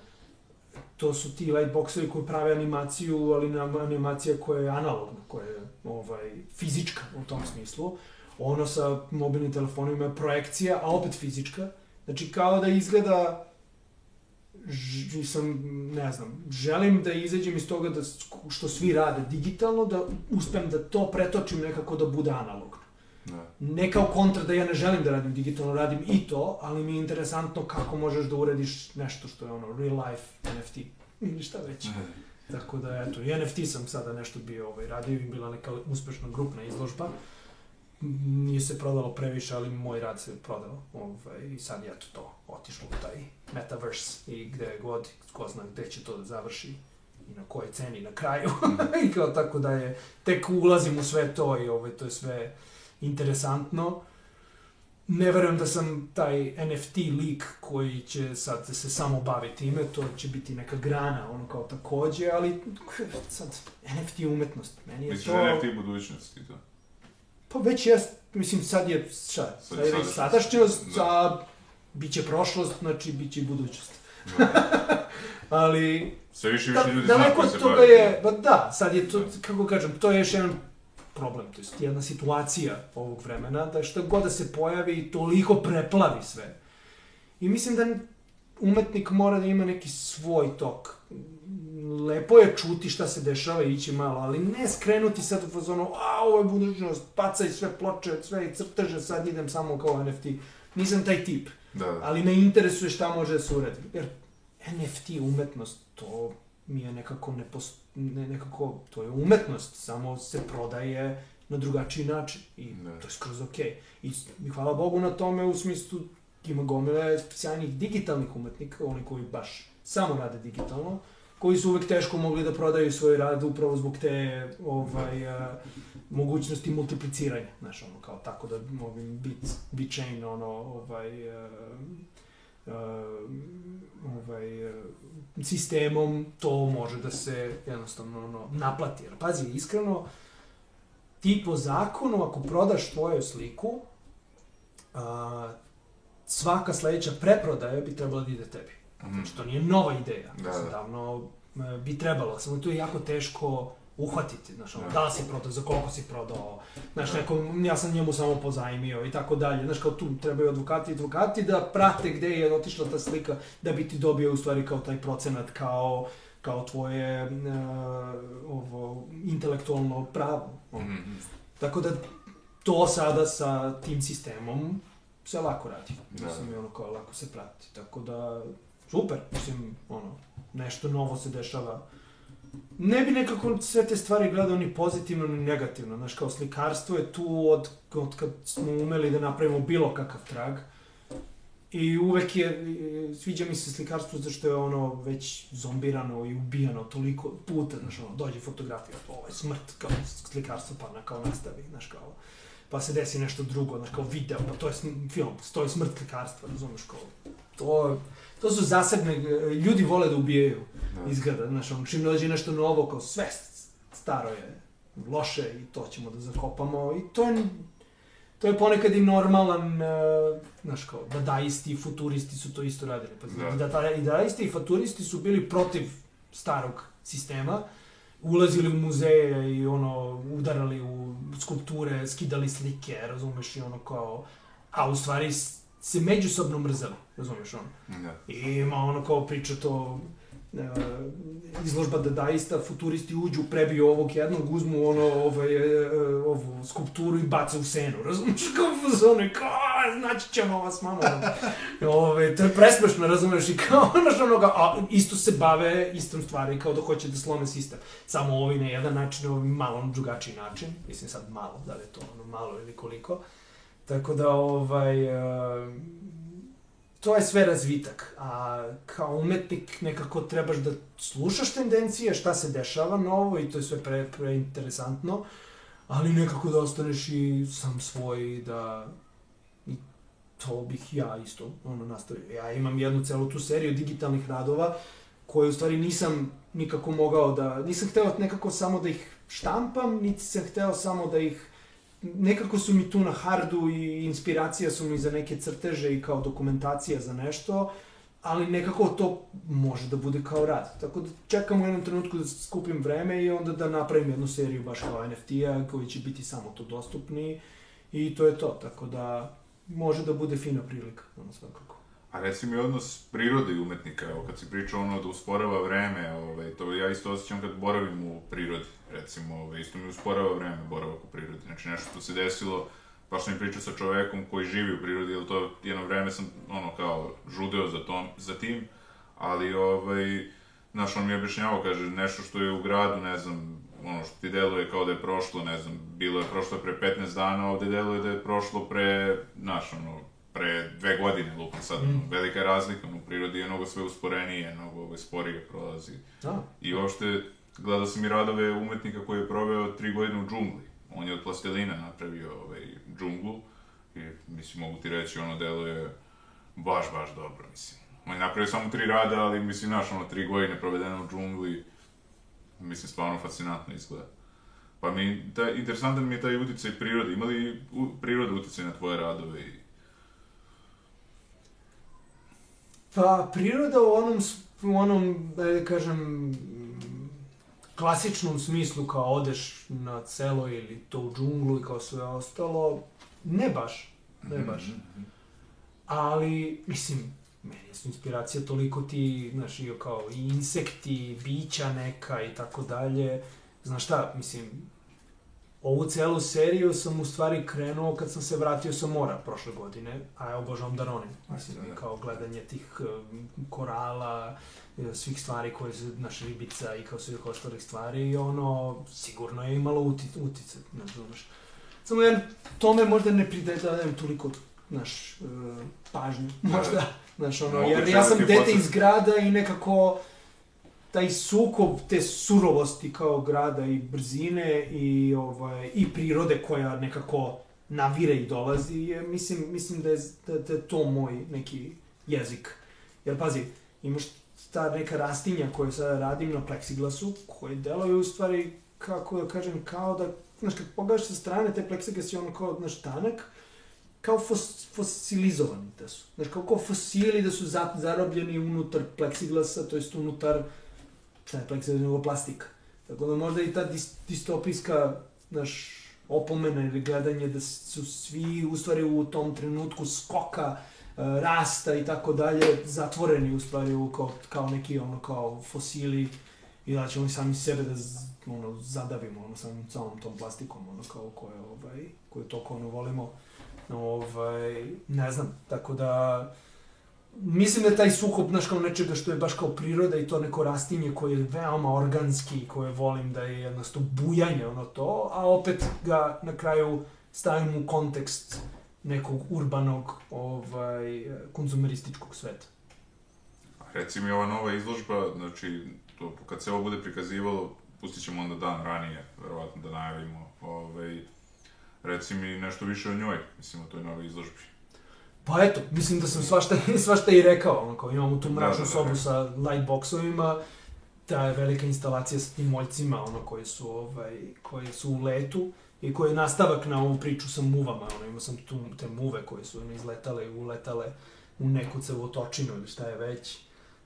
To su ti lightboxovi koji prave animaciju, ali animacija koja je analogna, koja je ovaj, fizička u tom smislu. Ono sa mobilnim telefonima je projekcija, a opet fizička. Znači kao da izgleda sam, ne znam, želim da izađem iz toga da, što svi rade digitalno, da uspem da to pretočim nekako da bude analogno. Da. Ne kao kontra da ja ne želim da radim digitalno, radim i to, ali mi je interesantno kako možeš da urediš nešto što je ono real life NFT ili šta već. Tako da, eto, i NFT sam sada nešto bio ovaj, radio i bila neka uspešna grupna izložba. M, Nije se prodalo previše, ali moj rad se prodao. Ovaj, I sad je eto to, otišlo u taj metaverse i gde god, ko zna gde će to da završi i na kojoj ceni na kraju. I kao tako da je, tek ulazim u sve to i ovaj, to je sve interesantno. Ne verujem da sam taj NFT lik koji će sad se samo baviti time, to će biti neka grana, ono kao takođe, ali sad, NFT umetnost, meni je Misliš to... je NFT budućnost i to? Pa već jest, mislim sad je, šta, sad je već sadašnjost. Da. a bit će prošlost, znači bit će i budućnost. ali, Sve više više da, ljudi zna daleko od toga je, pa da, sad je to, kako kažem, to je još jedan problem, to jest jedna situacija ovog vremena, da šta god da se pojavi, toliko preplavi sve. I mislim da umetnik mora da ima neki svoj tok. Lepo je čuti šta se dešava i ići malo, ali ne skrenuti sad u fazonu, a ovo je budućnost, pacaj sve ploče, sve i crteže, sad idem samo kao NFT. Nisam taj tip, Da, da. ali me interesuje šta može da se uradi. Jer NFT umetnost, to mi je nekako ne, post, ne nekako, to je umetnost, samo se prodaje na drugačiji način i Da. to je skroz okej. I, s- I hvala Bogu na tome u smislu ima gomile sjajnih digitalnih umetnika, oni koji baš samo rade digitalno, koji su uvek teško mogli da prodaju svoj rad upravo zbog te ovaj, a, mogućnosti multipliciranja, znaš, ono, kao tako da ovim bit, bitchain, ono, ovaj, a, a, ovaj, a, sistemom to može da se jednostavno ono, naplati. Jer, pazi, iskreno, ti po zakonu, ako prodaš tvoju sliku, a, svaka sledeća preprodaja bi trebala da ide tebi. Mhm. Znači, to nije nova ideja. Da, Da, da. Davno e, bi trebalo, samo to je jako teško uhvatiti, znaš, ono, Da. da li si prodao, za koliko si prodao, znaš, Da. neko, ja sam njemu samo pozajmio i tako dalje, znaš, kao tu trebaju advokati i advokati da prate gde je otišla ta slika, da bi ti dobio u stvari kao taj procenat, kao, kao tvoje uh, ovo, intelektualno pravo. ono. Mhm. Tako da to sada sa tim sistemom se lako radi. Da. Mislim, ono kao lako se prati. Tako da, super, mislim, ono, nešto novo se dešava. Ne bi nekako sve te stvari gledao ni pozitivno ni negativno. Znaš, kao slikarstvo je tu od, od kad smo umeli da napravimo bilo kakav trag. I uvek je, sviđa mi se slikarstvo zašto je ono već zombirano i ubijano toliko puta, znaš, ono, dođe fotografija, ovo je smrt, kao slikarstvo, pa na, kao nastavi, znaš, kao, pa se desi nešto drugo, znaš, kao video, pa to je film, to je smrt slikarstva, razumeš, kao, to, to su zasebne, e, ljudi vole da ubijaju, Da. izgleda, znaš, ono, čim dođe nešto novo, kao sve staro je loše i to ćemo da zakopamo i to je, to je ponekad i normalan, uh, znaš kao, dadaisti i futuristi su to isto radili. Pa, Da. da. da, dadaisti i futuristi su bili protiv starog sistema, ulazili u muzeje i ono, udarali u skulpture, skidali slike, razumeš, i ono kao, a u stvari se međusobno mrzeli, razumeš, ono. Da. I ima ono kao priča to e, izložba dadaista, futuristi uđu, prebiju ovog jednog, uzmu ono, ovaj, e, e, ovu skulpturu i bace u senu, razumiješ, kao fazone, kao, "A, znači ćemo vas, mamo. Ove, to je presmešno, razumiješ, i kao, znaš, ono, kao, a isto se bave istom stvari, kao da hoće da slome sistem. Samo ovi na jedan način, ovi malo na drugačiji način, mislim sad malo, da li je to ono malo ili koliko. Tako da, ovaj, e, to je sve razvitak, a kao umetnik nekako trebaš da slušaš tendencije, šta se dešava novo i to je sve pre, preinteresantno, ali nekako da ostaneš i sam svoj da i to bih ja isto ono nastavio. Ja imam jednu celu tu seriju digitalnih radova koje u stvari nisam nikako mogao da, nisam hteo nekako samo da ih štampam, niti sam hteo samo da ih nekako su mi tu na hardu i inspiracija su mi za neke crteže i kao dokumentacija za nešto, ali nekako to može da bude kao rad. Tako da čekam u jednom trenutku da skupim vreme i onda da napravim jednu seriju baš kao NFT-a koji će biti samo to dostupni i to je to. Tako da može da bude fina prilika, ono svakako. A reci mi odnos prirode i umetnika, evo kad si pričao ono da usporava vreme, ovaj, to ja isto osjećam kad boravim u prirodi, recimo, ovaj, isto mi usporava vreme boravak u prirodi, znači nešto što se desilo, baš sam i pričao sa čovekom koji živi u prirodi, jer to jedno vreme sam, ono, kao, žudeo za, tom, za tim, ali, ovaj, znaš, on mi je objašnjavao, kaže, nešto što je u gradu, ne znam, ono što ti deluje kao da je prošlo, ne znam, bilo je prošlo pre 15 dana, ovde deluje da je prošlo pre, znaš, ono, pre dve godine, lupa sad, mm. velika je razlika, u prirodi je mnogo sve usporenije, mnogo ovaj, sporije prolazi. Da. I uopšte, gledao sam i radove umetnika koji je proveo tri godine u džungli. On je od plastelina napravio ovaj, džunglu i, mislim, mogu ti reći, ono deluje baš, baš dobro, mislim. On je napravio samo tri rada, ali, mislim, znaš, ono, tri godine provedeno u džungli, mislim, stvarno fascinantno izgleda. Pa mi, ta, interesantan mi je taj uticaj prirode. Ima li u, priroda uticaj na tvoje radove? I... Pa, priroda u onom, u onom, da kažem, klasičnom smislu kao odeš na selo ili to u džunglu i kao sve ostalo, ne baš, ne baš. Ali, mislim, meni su inspiracija toliko ti, znaš, i kao i insekti, bića neka i tako dalje. Znaš šta, mislim, ovu celu seriju sam u stvari krenuo kad sam se vratio sa mora prošle godine, a ja obožavam da ronim. Mislim, Da. kao gledanje tih eh, korala, eh, svih stvari koje su, naš ribica i kao svih ostalih stvari i ono, sigurno je imalo uti, uticaj, ne znaš. Samo ja tome možda ne pridajem toliko, znaš, eh, pažnju, možda, znaš, ono, jer ja sam da dete iz grada i nekako taj sukob te surovosti kao grada i brzine i ovaj i prirode koja nekako navire i dolazi je mislim mislim da je da, da to moj neki jezik. Jer pazi, imaš ta neka rastinja koju sada radim na pleksiglasu, koje deluju u stvari, kako da kažem, kao da, znaš, kad pogledaš sa strane, te pleksiglas je ono kao, znaš, tanak, kao fos, fosilizovani da su. Znaš, kao, kao fosili da su za, zarobljeni unutar pleksiglasa, to jest unutar, šta je pleksiglas nego plastika. Tako da možda i ta dis, distopijska, znaš, opomena ili gledanje da su svi u stvari u tom trenutku skoka, e, rasta i tako dalje, zatvoreni u stvari u kao, kao neki ono kao fosili i da ćemo sami sebe da ono, zadavimo ono samim celom tom plastikom ono kao koje ovaj koje toliko ono volimo ovaj ne znam tako da mislim da je taj sukob znaš kao nečega što je baš kao priroda i to neko rastinje koje je veoma organski koje volim da je jednostavno bujanje ono to a opet ga na kraju stavim u kontekst nekog urbanog ovaj konzumerističkog sveta Reci mi ova nova izložba, znači, to, kad se ovo bude prikazivalo, pustit ćemo onda dan ranije, verovatno da najavimo, ovaj, reci mi nešto više o njoj, mislim, o toj novoj izložbi. Pa eto, mislim da sam svašta, svašta i rekao, ono kao imamo tu mračnu Da, da, da. sobu sa lightboxovima, ta velika instalacija sa tim moljcima, ono, koji su, ovaj, koji su u letu i koji je nastavak na ovu priču sa muvama, ono, imao sam tu te muve koje su ono, izletale i uletale u neku cevotočinu ili šta je već,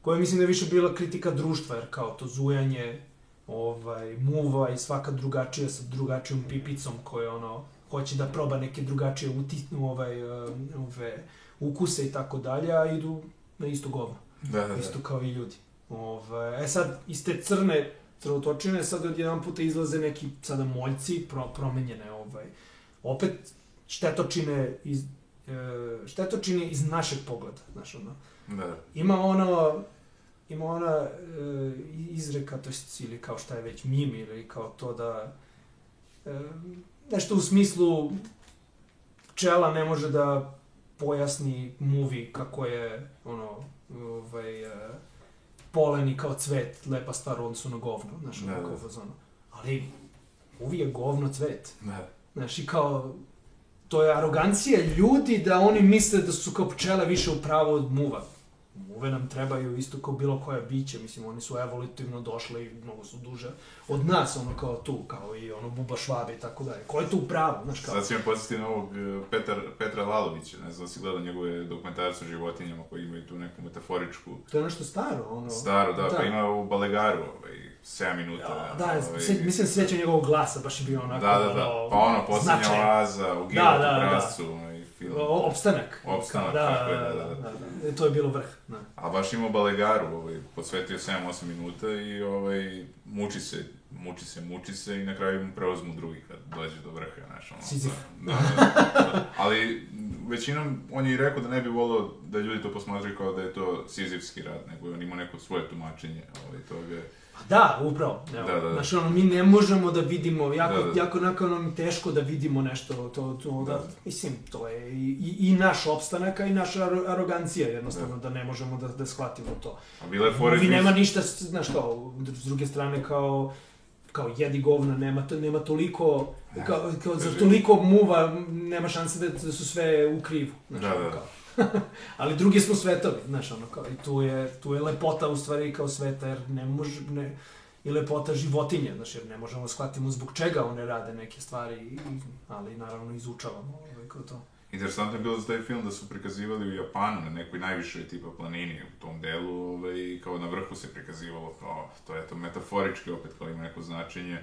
koja mislim da je više bila kritika društva, jer kao to zujanje ovaj, muva i svaka drugačija sa drugačijom pipicom koja ono, hoće da proba neke drugačije uti, ovaj, um, ove, ukuse i tako dalje, a idu na isto govno, Da, da, isto kao i ljudi. Ove, e sad, iz te crne crvotočine sad odjedan puta izlaze neki sada moljci, pro, promenjene, ovaj, opet štetočine iz, e, štetočine iz našeg pogleda, znaš, ono, Da, da. ima ono, ima ona e, izreka, to jest, ili kao šta je već, mim, ili kao to da, e, nešto u smislu, pčela ne može da pojasni muvi kako je, ono, ovaj, e, polen i kao cvet, lepa stvar u odnosu na govno, znaš, Da, ono, da. kao fazonu. Ali, muvi je govno cvet. Da. Znaš, i kao, to je arogancija ljudi da oni misle da su kao pčele više u pravu od muva. Muve nam trebaju isto kao bilo koja bića, mislim, oni su evolutivno došle i mnogo su duže od nas, ono kao tu, kao i ono buba švabe i tako dalje. Ko je tu u pravu, znaš kao? Sad si me podsjeti na ovog e, Petar, Petra Lalovića, ne znam da si gledao njegove dokumentarce o životinjama koji imaju tu neku metaforičku To je nešto staro, ono... Staro, da, pa ima u Balegaru, ovaj, 7 minuta. Ja, da, ovaj, se, mislim se sjećam njegovog glasa, baš je bio onako... Da, da, da, ono, pa ono, posljednja oaza, u Da, Giletu da, da. Opstanak. Opstanak, da, tako je, da, da, da, da. da, da. E, To je bilo vrh, da. A baš ima Balegaru, ovaj, posvetio 7-8 minuta i ovaj, muči se, muči se, muči se i na kraju mu preuzmu drugi kad dođe do vrha, znaš, ono. Sizif. Da, da, da. Ali većinom, on je i rekao da ne bi volio da ljudi to posmatraju kao da je to sizifski rad, nego je on ima neko svoje tumačenje, ovaj, toga. Pa Da, upravo. Evo. Da, da, da. Znaš, ono, mi ne možemo da vidimo, jako, Da, da. jako onako nam teško da vidimo nešto, to, to, da, Da. mislim, to je i, i, i naš opstanak, a i naša aro- arogancija, jednostavno, da. ne možemo da, da shvatimo to. A bila je fora... Vi nema ništa, znaš kao, s druge strane kao, kao jedi govna, nema, to, nema toliko, kao, kao za toliko muva nema šanse da, da su sve u krivu. Znaš, Da, da. Kao. Ali drugi smo svetovi, znaš, ono kao, i tu je, tu je lepota u stvari kao sveta, jer ne može, ne, i lepota životinje, znaš, jer ne možemo da shvatimo zbog čega one rade neke stvari, ali naravno izučavamo ovaj, kao to. Interesantno je bilo za taj film da su prikazivali u Japanu na nekoj najvišoj tipa planini u tom delu ovaj, kao na vrhu se prikazivalo kao, to je to metaforički opet kao ima neko značenje,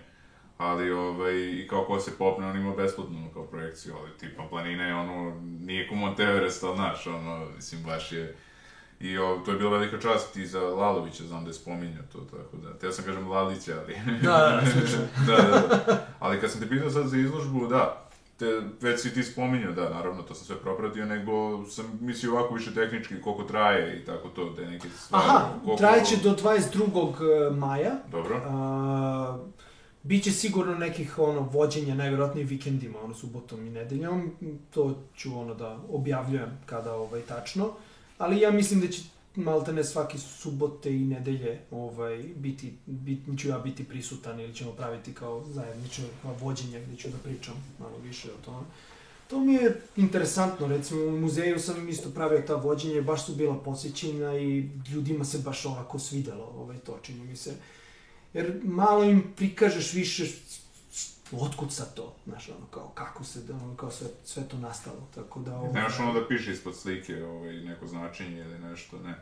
ali ovaj, i kao ko se popne, on ima besplatnu kao projekciju, ali tipa planina je ono, nije ko Mount Everest, ali znaš, ono, mislim, baš je, I o, to je bila velika čast i za Lalovića, znam da je spominjao to, tako da, teo sam kažem Lalića, ali... Da, da, slušaj. da, da, da. Ali kad sam te pitao sad za izložbu, da, te, već si ti spominjao, da, naravno, to sam sve propratio, nego sam mislio ovako više tehnički, koliko traje i tako to, te neke stvari. Aha, koliko... trajeće do 22. maja, Dobro, A, biće sigurno nekih ono vođenja najverovatnije vikendima, ono subotom i nedeljom. To ću ono da objavljujem kada ovaj tačno. Ali ja mislim da će malte ne svaki subote i nedelje ovaj, biti, bit, ću ja biti prisutan ili ćemo praviti kao zajednično vođenje gde ću da pričam malo više o tome. To mi je interesantno, recimo u muzeju sam isto pravio ta vođenja, baš su bila posjećena i ljudima se baš ovako svidelo ovaj, to, čini mi se. Jer malo im prikažeš više otkud sad to, znaš, ono, kao, kako se, da, ono, kao sve, sve to nastalo, tako da... Ovaj, nemaš ono da piše ispod slike ovaj, neko značenje ili nešto, ne.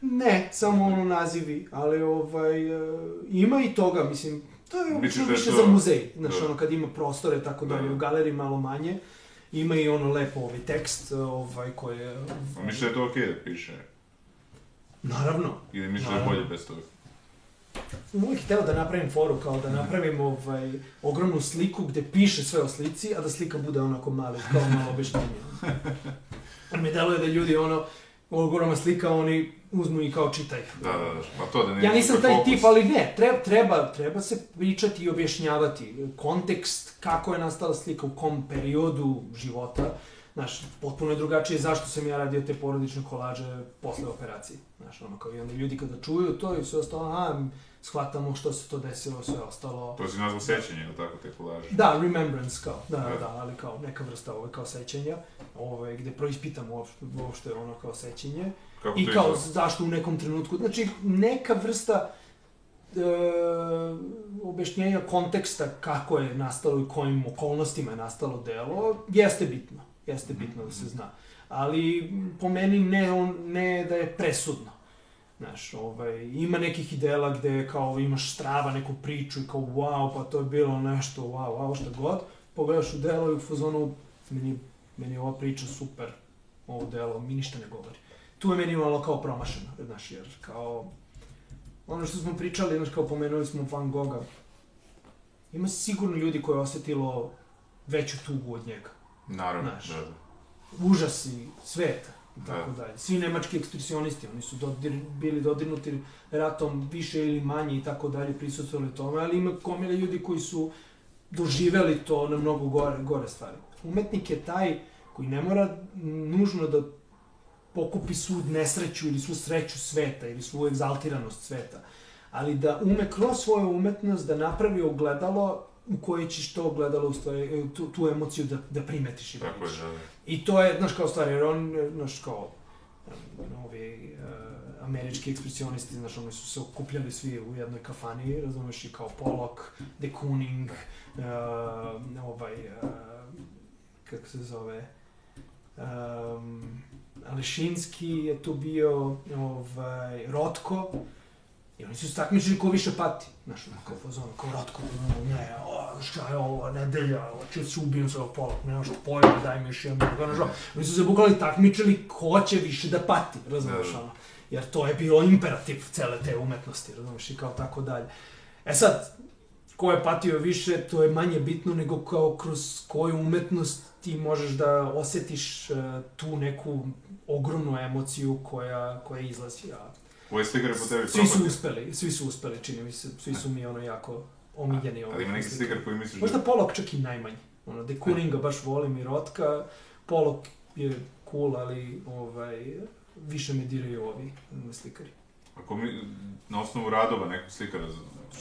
Ne, samo ono nazivi, ali ovaj, e, ima i toga, mislim, to je obično da više to- za muzej, znaš, da. ono, kad ima prostore, tako Da. dalje, u galeriji malo manje, ima i ono lepo ovaj tekst, ovaj, koji je... A misliš da je to okej da piše? Naravno, Ili misliš da je bolje bez toga? Uvijek hteo da napravim foru, kao da napravim ovaj, ogromnu sliku gde piše sve o slici, a da slika bude onako mali, kao malo objašnjenje. Mi deluje da ljudi ono, ogromna slika, oni uzmu i kao čitaju. Da, da, da, to da ne Ja nisam taj fokus. tip, ali ne, treba, treba, treba se pričati i objašnjavati kontekst, kako je nastala slika, u kom periodu života. Znaš, potpuno je drugačije zašto sam ja radio te porodične kolaže posle operacije. Znaš, ono kao i onda ljudi kada čuju to i sve ostalo, aha, shvatamo što se to desilo, sve ostalo. To si nazvao sećanje, ili tako, te kolaže? Da, remembrance kao, da, da, Da. ali kao neka vrsta ove kao sećanja, ove, gde proispitam uopšte, uopšte ono kao sećanje. Kako I kao izgleda? zašto u nekom trenutku, znači neka vrsta e, objašnjenja konteksta kako je nastalo i kojim okolnostima je nastalo delo, jeste bitno. Jeste bitno da se zna. Ali po meni ne, on, ne da je presudno. Znaš, ovaj, ima nekih idela gde kao imaš strava neku priču i kao wow, pa to je bilo nešto, wow, wow, šta god. Pogledaš u delo i u fazonu, meni, meni je ova priča super, ovo delo mi ništa ne govori tu je meni malo kao promašeno, znaš, jer kao, ono što smo pričali, znaš, kao pomenuli smo Van Gogha, ima sigurno ljudi koje je osetilo veću tugu od njega. Naravno, Znaš. da, da. Užasi sveta i tako Da. dalje. Svi nemački ekspresionisti, oni su dodir, bili dodirnuti ratom više ili manje i tako dalje, prisustvovali tome, ali ima komile ljudi koji su doživeli to na mnogo gore, gore stvari. Umetnik je taj koji ne mora nužno da pokupi svu nesreću ili svu sreću sveta ili svu egzaltiranost sveta, ali da ume kroz svoju umetnost da napravi ogledalo u koje ćeš to ogledalo, u stvari, tu, tu emociju da, da primetiš i da vidiš. da, da. I to je, znaš, kao stvar, jer on, znaš, kao, ovi uh, američki ekspresionisti, znaš, oni su se okupljali svi u jednoj kafani, razumeš, i kao Pollock, de Kooning, uh, ovaj, uh, kako se zove, um, Alešinski je tu bio, ovaj, Rotko, I oni su se takmičili ko više pati. Znaš, ono, kao fazon, kao Rotko, ono, ne, o, šta je ovo, nedelja, hoću se ubijem sa ovog pola, nema što pojma, daj mi još jedan burger, znaš. Oni su se bukvalno takmičili ko će više da pati, razumiješ, Da, da. ono. Jer to je bio imperativ cele te umetnosti, razumiješ, i kao tako dalje. E sad, ko je patio više, to je manje bitno nego kao kroz koju umetnost ti možeš da osetiš uh, tu neku ogromnu emociju koja, koja izlazi. A Koje slikare po tebi svi su propatio? uspeli, svi su uspeli, čini mi se, svi su mi ono jako omiljeni. Ali ima neki slikar koji misliš Možda da... Polok čak i najmanji. Ono, De Kooninga baš volim i Rotka. Polok je cool, ali ovaj, više me diraju ovi slikari. Ako mi, na osnovu radova nekog slikara,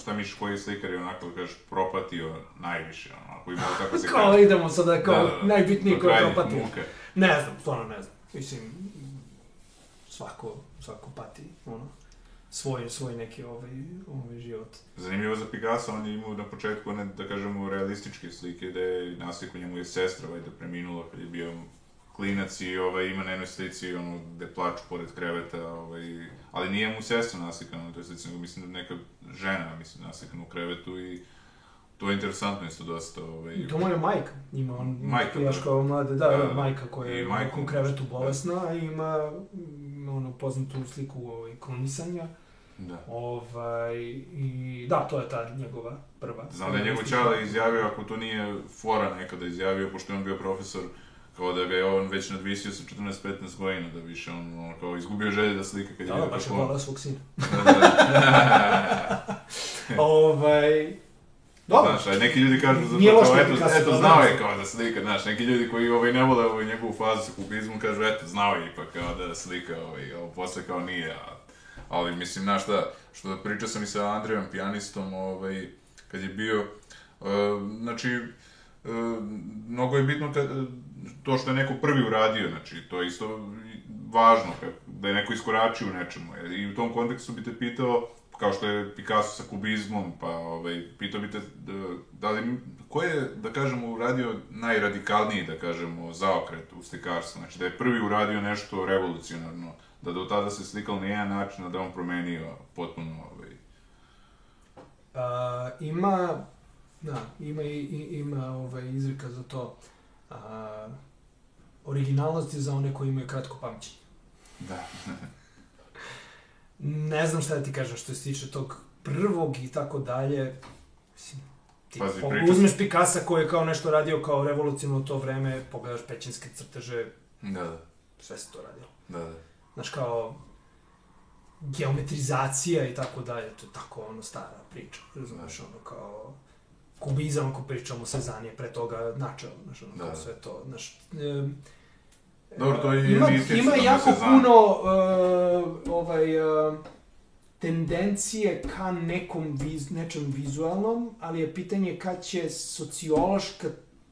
šta miš koji slikar je onako, da kažeš, propatio najviše, ono, ako ima tako se Kao kaže. idemo sada kao najbitniji do koji krajnjih propati. muka. Ne znam, stvarno ne znam. Mislim, svako, svako pati, ono, svoj, svoj neki ovaj, ovaj život. Zanimljivo za Picasso, on je imao na početku one, da kažemo, realističke slike, da je nasliku njemu je sestra, ovaj, da preminula kad je bio klinac i ovaj, ima na jednoj slici, ono, gde plaču pored kreveta, ovaj, ali nije mu sestra naslikana na toj slici, nego mislim da neka žena, mislim, naslikana u krevetu i to je interesantno isto dosta, ovaj, to mu je majka, ima on Majka, još da. kao mlade, da, Da, da, da. majka koja je majku. u krevetu bolesna, a ima ono poznatu sliku ovaj, kronisanja. da. Ovaj, i da, to je ta njegova prva. Znam da je njegov čale izjavio, ako to nije fora nekada izjavio, pošto je on bio profesor, kao da ga je on već nadvisio sa 14-15 godina, da više on, ono, kao izgubio želje da slika kad je Da, baš je volao svog sina. Da, da. ovaj, dobro, Znaš, neki ljudi kažu za Nije to kao, da eto, eto, da, znao da. je kao da slika, znaš, neki ljudi koji ovaj, ne vole ovaj, njegovu fazu sa kubizmom kažu, eto, znao je ipak kao da slika, ovaj, a posle kao nije, a, ali mislim, znaš šta, što pričao sam i sa Andrijom, pijanistom, ovaj, kad je bio, uh, znači, uh, mnogo je bitno kad, to što je neko prvi uradio, znači, to je isto važno, da je neko iskoračio u nečemu, i u tom kontekstu bi te pitao, kao što je Picasso sa kubizmom, pa ovaj, pitao bi te da, da li, ko je, da kažemo, uradio najradikalniji, da kažemo, zaokret u slikarstvu, znači da je prvi uradio nešto revolucionarno, da do tada se slikalo na jedan način, a da on promenio potpuno, ovaj, a, ima, da, ima, i, i- ima ovaj, izreka za to. A, originalnost je za one koji imaju kratko pamćenje. da, Ne znam šta da ti kažem što se tiče tog prvog i tako dalje. Mislim, ti Pazi, priča- uzmeš Pikasa koji je kao nešto radio kao revolucionarno u to vreme, pogledaš pećinske crteže, da, da, sve se to radilo. da, da. Znaš, kao geometrizacija i tako dalje, to je tako ono stara priča, razumeš, ono kao kubizam ako pričamo Sezan je pre toga načeo, znaš, ono, Da, kao da. sve to, znaš, em, Dobro, to je ima, ima jako puno uh, ovaj, uh, tendencije ka nekom viz, nečem vizualnom, ali je pitanje kad će sociološka,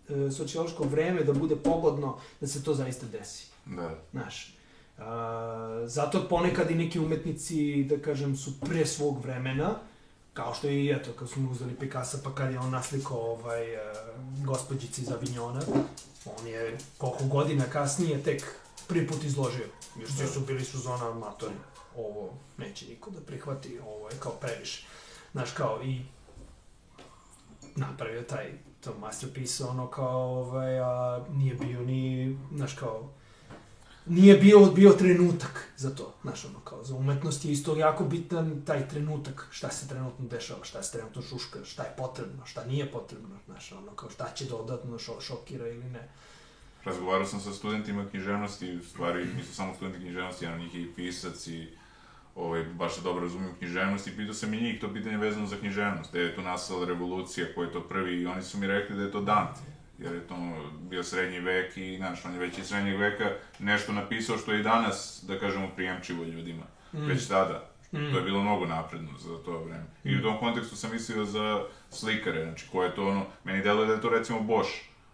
uh, sociološko vreme da bude pogodno da se to zaista desi. da. Znaš, a, zato ponekad i neki umetnici, da kažem, su pre svog vremena, kao što je i eto, kad smo uzeli Picasso, pa kad je on naslikao ovaj, uh, gospođici iz Avignona, on je koliko godina kasnije tek prvi put izložio. Još svi su bili su zona amatori. Ovo neće niko da prihvati, ovo je kao previše. Znaš, kao i napravio taj to masterpiece, ono kao, ovaj, a nije bio ni, znaš, kao, nije bio, bio trenutak za to, znaš, ono, kao, za umetnost je isto jako bitan taj trenutak, šta se trenutno dešava, šta se trenutno šuška, šta je potrebno, šta nije potrebno, znaš, ono, kao, šta će dodatno šo, šokira ili ne. Razgovarao sam sa studentima književnosti, u stvari nisu samo studenti književnosti, jedan njih je i pisac i ovaj, baš se dobro razumiju književnost i pitao sam i njih to pitanje vezano za književnost, gde je to nastala revolucija, ko je to prvi i oni su mi rekli da je to Dante, jer je to bio srednji vek i, znaš, on je već iz srednjeg veka nešto napisao što je i danas, da kažemo, prijemčivo ljudima, Mm. već tada. Mm. To je bilo mnogo napredno za to vreme. I u tom kontekstu sam mislio za slikare, znači ko je to ono, meni deluje da je to recimo Bosch,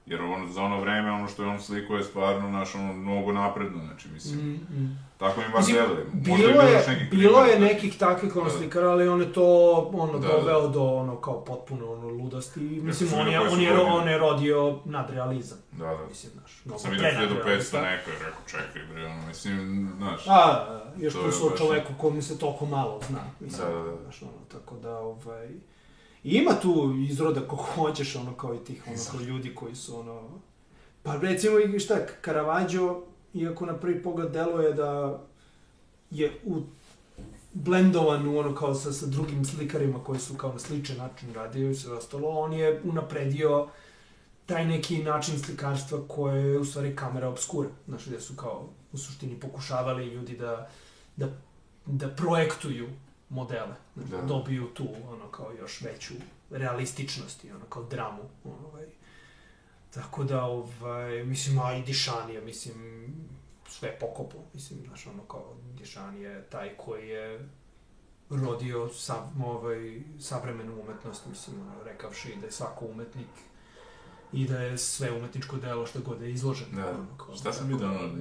jer ono, za ono vreme, ono što je on sliko je stvarno, naš, ono, mnogo napredno, znači, mislim, Mm, mm. tako mi bar deluje. Bilo je, nekih bilo je nekih takvih ono Da. slikara, ali on je to ono Da, doveo do ono kao potpuno ono ludosti. Mislim, on je, on je, on je rodio nadrealizam. Da, da. Mislim, znaš, mnogo Sam vidio 1500 prednadrealista. neko je rekao, čekaj bre, ono, mislim, znaš, A, još plus o čoveku kome se toliko malo zna. Mislim, Da, da, da. Znaš, ono, tako da, ovaj... Ima tu izroda ko hoćeš, ono, kao i tih, ono, kao ljudi koji su, ono... Pa recimo, i šta, Caravaggio, iako na prvi pogled deluje da je u blendovan u ono kao sa, sa drugim slikarima koji su kao na sličan način radio i sve ostalo, on je unapredio taj neki način slikarstva koje je u stvari kamera obskura, znaš, gde su kao u suštini pokušavali ljudi da, da, da projektuju modele, znači, Da. dobiju tu, ono, kao još veću realističnost i ono, kao dramu, ovaj. Tako da, ovaj, mislim, a i Dišan je, mislim, sve pokopo, mislim, znaš, ono, kao, Dišan je taj koji je rodio sav, ovaj, savremenu umetnost, mislim, ono, rekavši da je svako umetnik i da je sve umetničko delo što god je izloženo. Da, ono, kao, šta sam tako vidio, da, ono,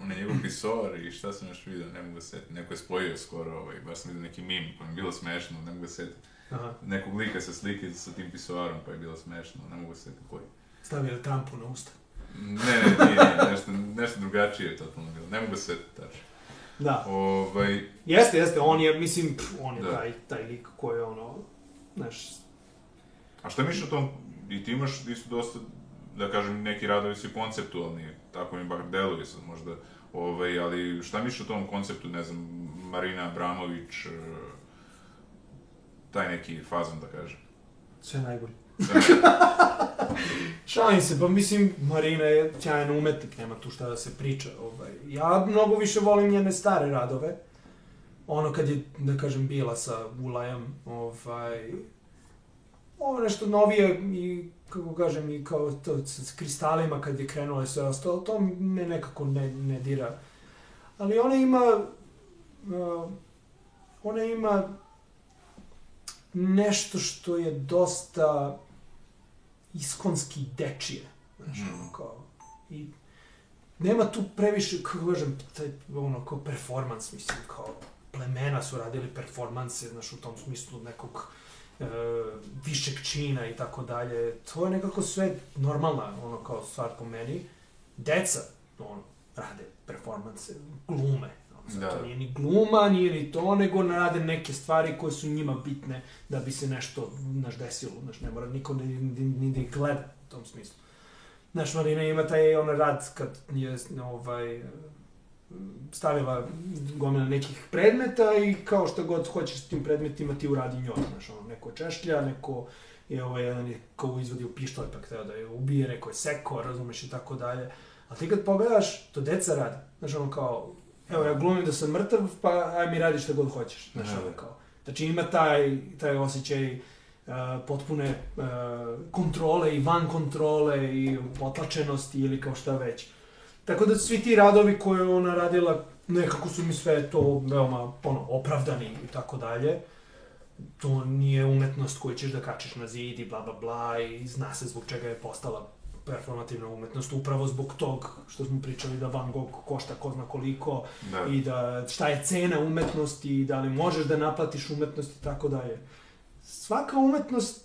je njegov pisor i šta sam još vidio, ne mogu da setim, neko je spojio skoro, ovaj, baš sam vidio neki mim, mi je bilo smešno, ne mogu da setim. Aha, Nekog lika sa slike sa tim pisoarom, pa je bilo smešno, ne mogu da setim koji. stavio je Trumpu na usta. Ne, ne, nije, nešto, nešto drugačije je totalno bilo, ne mogu da setim tačno. Da, Ovaj, jeste, jeste, on je, mislim, pff, on je Da. taj, taj lik koji je ono, znaš, a šta misliš o tom, i ti imaš isto dosta, da kažem, neki radovi su konceptualni, tako mi bar deluje sad možda, ovaj, ali šta misliš o tom konceptu, ne znam, Marina Abramović, eh, taj neki fazon, da kažem. sve najbolje. Šalim se, pa mislim, Marina je sjajan umetnik, nema tu šta da se priča. Ovaj. Ja mnogo više volim njene stare radove. Ono kad je, da kažem, bila sa Ulajem, ovaj, ovo nešto novije i, kako kažem, i kao to s kristalima kad je krenulo i sve ostalo, to me nekako ne, ne dira. Ali ona ima, uh, ona ima nešto što je dosta iskonski dečije. Znaš, ono kao, i nema tu previše, kako kažem, taj, ono, kao performans, mislim, kao plemena su radili performanse, znaš, u tom smislu nekog višeg čina i tako dalje. To je nekako sve normalna, ono, kao stvar po meni. Deca, ono, rade performanse, glume. Ono, Da. To nije ni gluma, nije ni to, nego rade neke stvari koje su njima bitne da bi se nešto, znaš, desilo. Znaš, ne mora niko ni, ni, ni da ih gleda u tom smislu. Znaš, Marina ima taj on rad kad je ovaj, stavila gomila nekih predmeta i kao što god hoćeš s tim predmetima ti uradi njoj. Znaš, ono, neko češlja, neko je ovaj, jedan je kao izvadio pištolj pa hteo da je ubije, rekao je seko, razumeš i tako dalje. A ti kad pogledaš, to deca radi. Znaš, ono kao, evo ja glumim da sam mrtav, pa aj mi radi šta god hoćeš. Znaš, ono kao. Znači ima taj, taj osjećaj uh, potpune uh, kontrole i van kontrole i potlačenosti ili kao šta već. Tako da svi ti radovi koje je ona radila, nekako su mi sve to veoma ono, opravdani i tako dalje. To nije umetnost koju ćeš da kačiš na zid i bla bla bla i zna se zbog čega je postala performativna umetnost, upravo zbog tog što smo pričali da Van Gogh košta ko zna koliko Da. i da šta je cena umetnosti i da li možeš da naplatiš umetnost i tako dalje. Svaka umetnost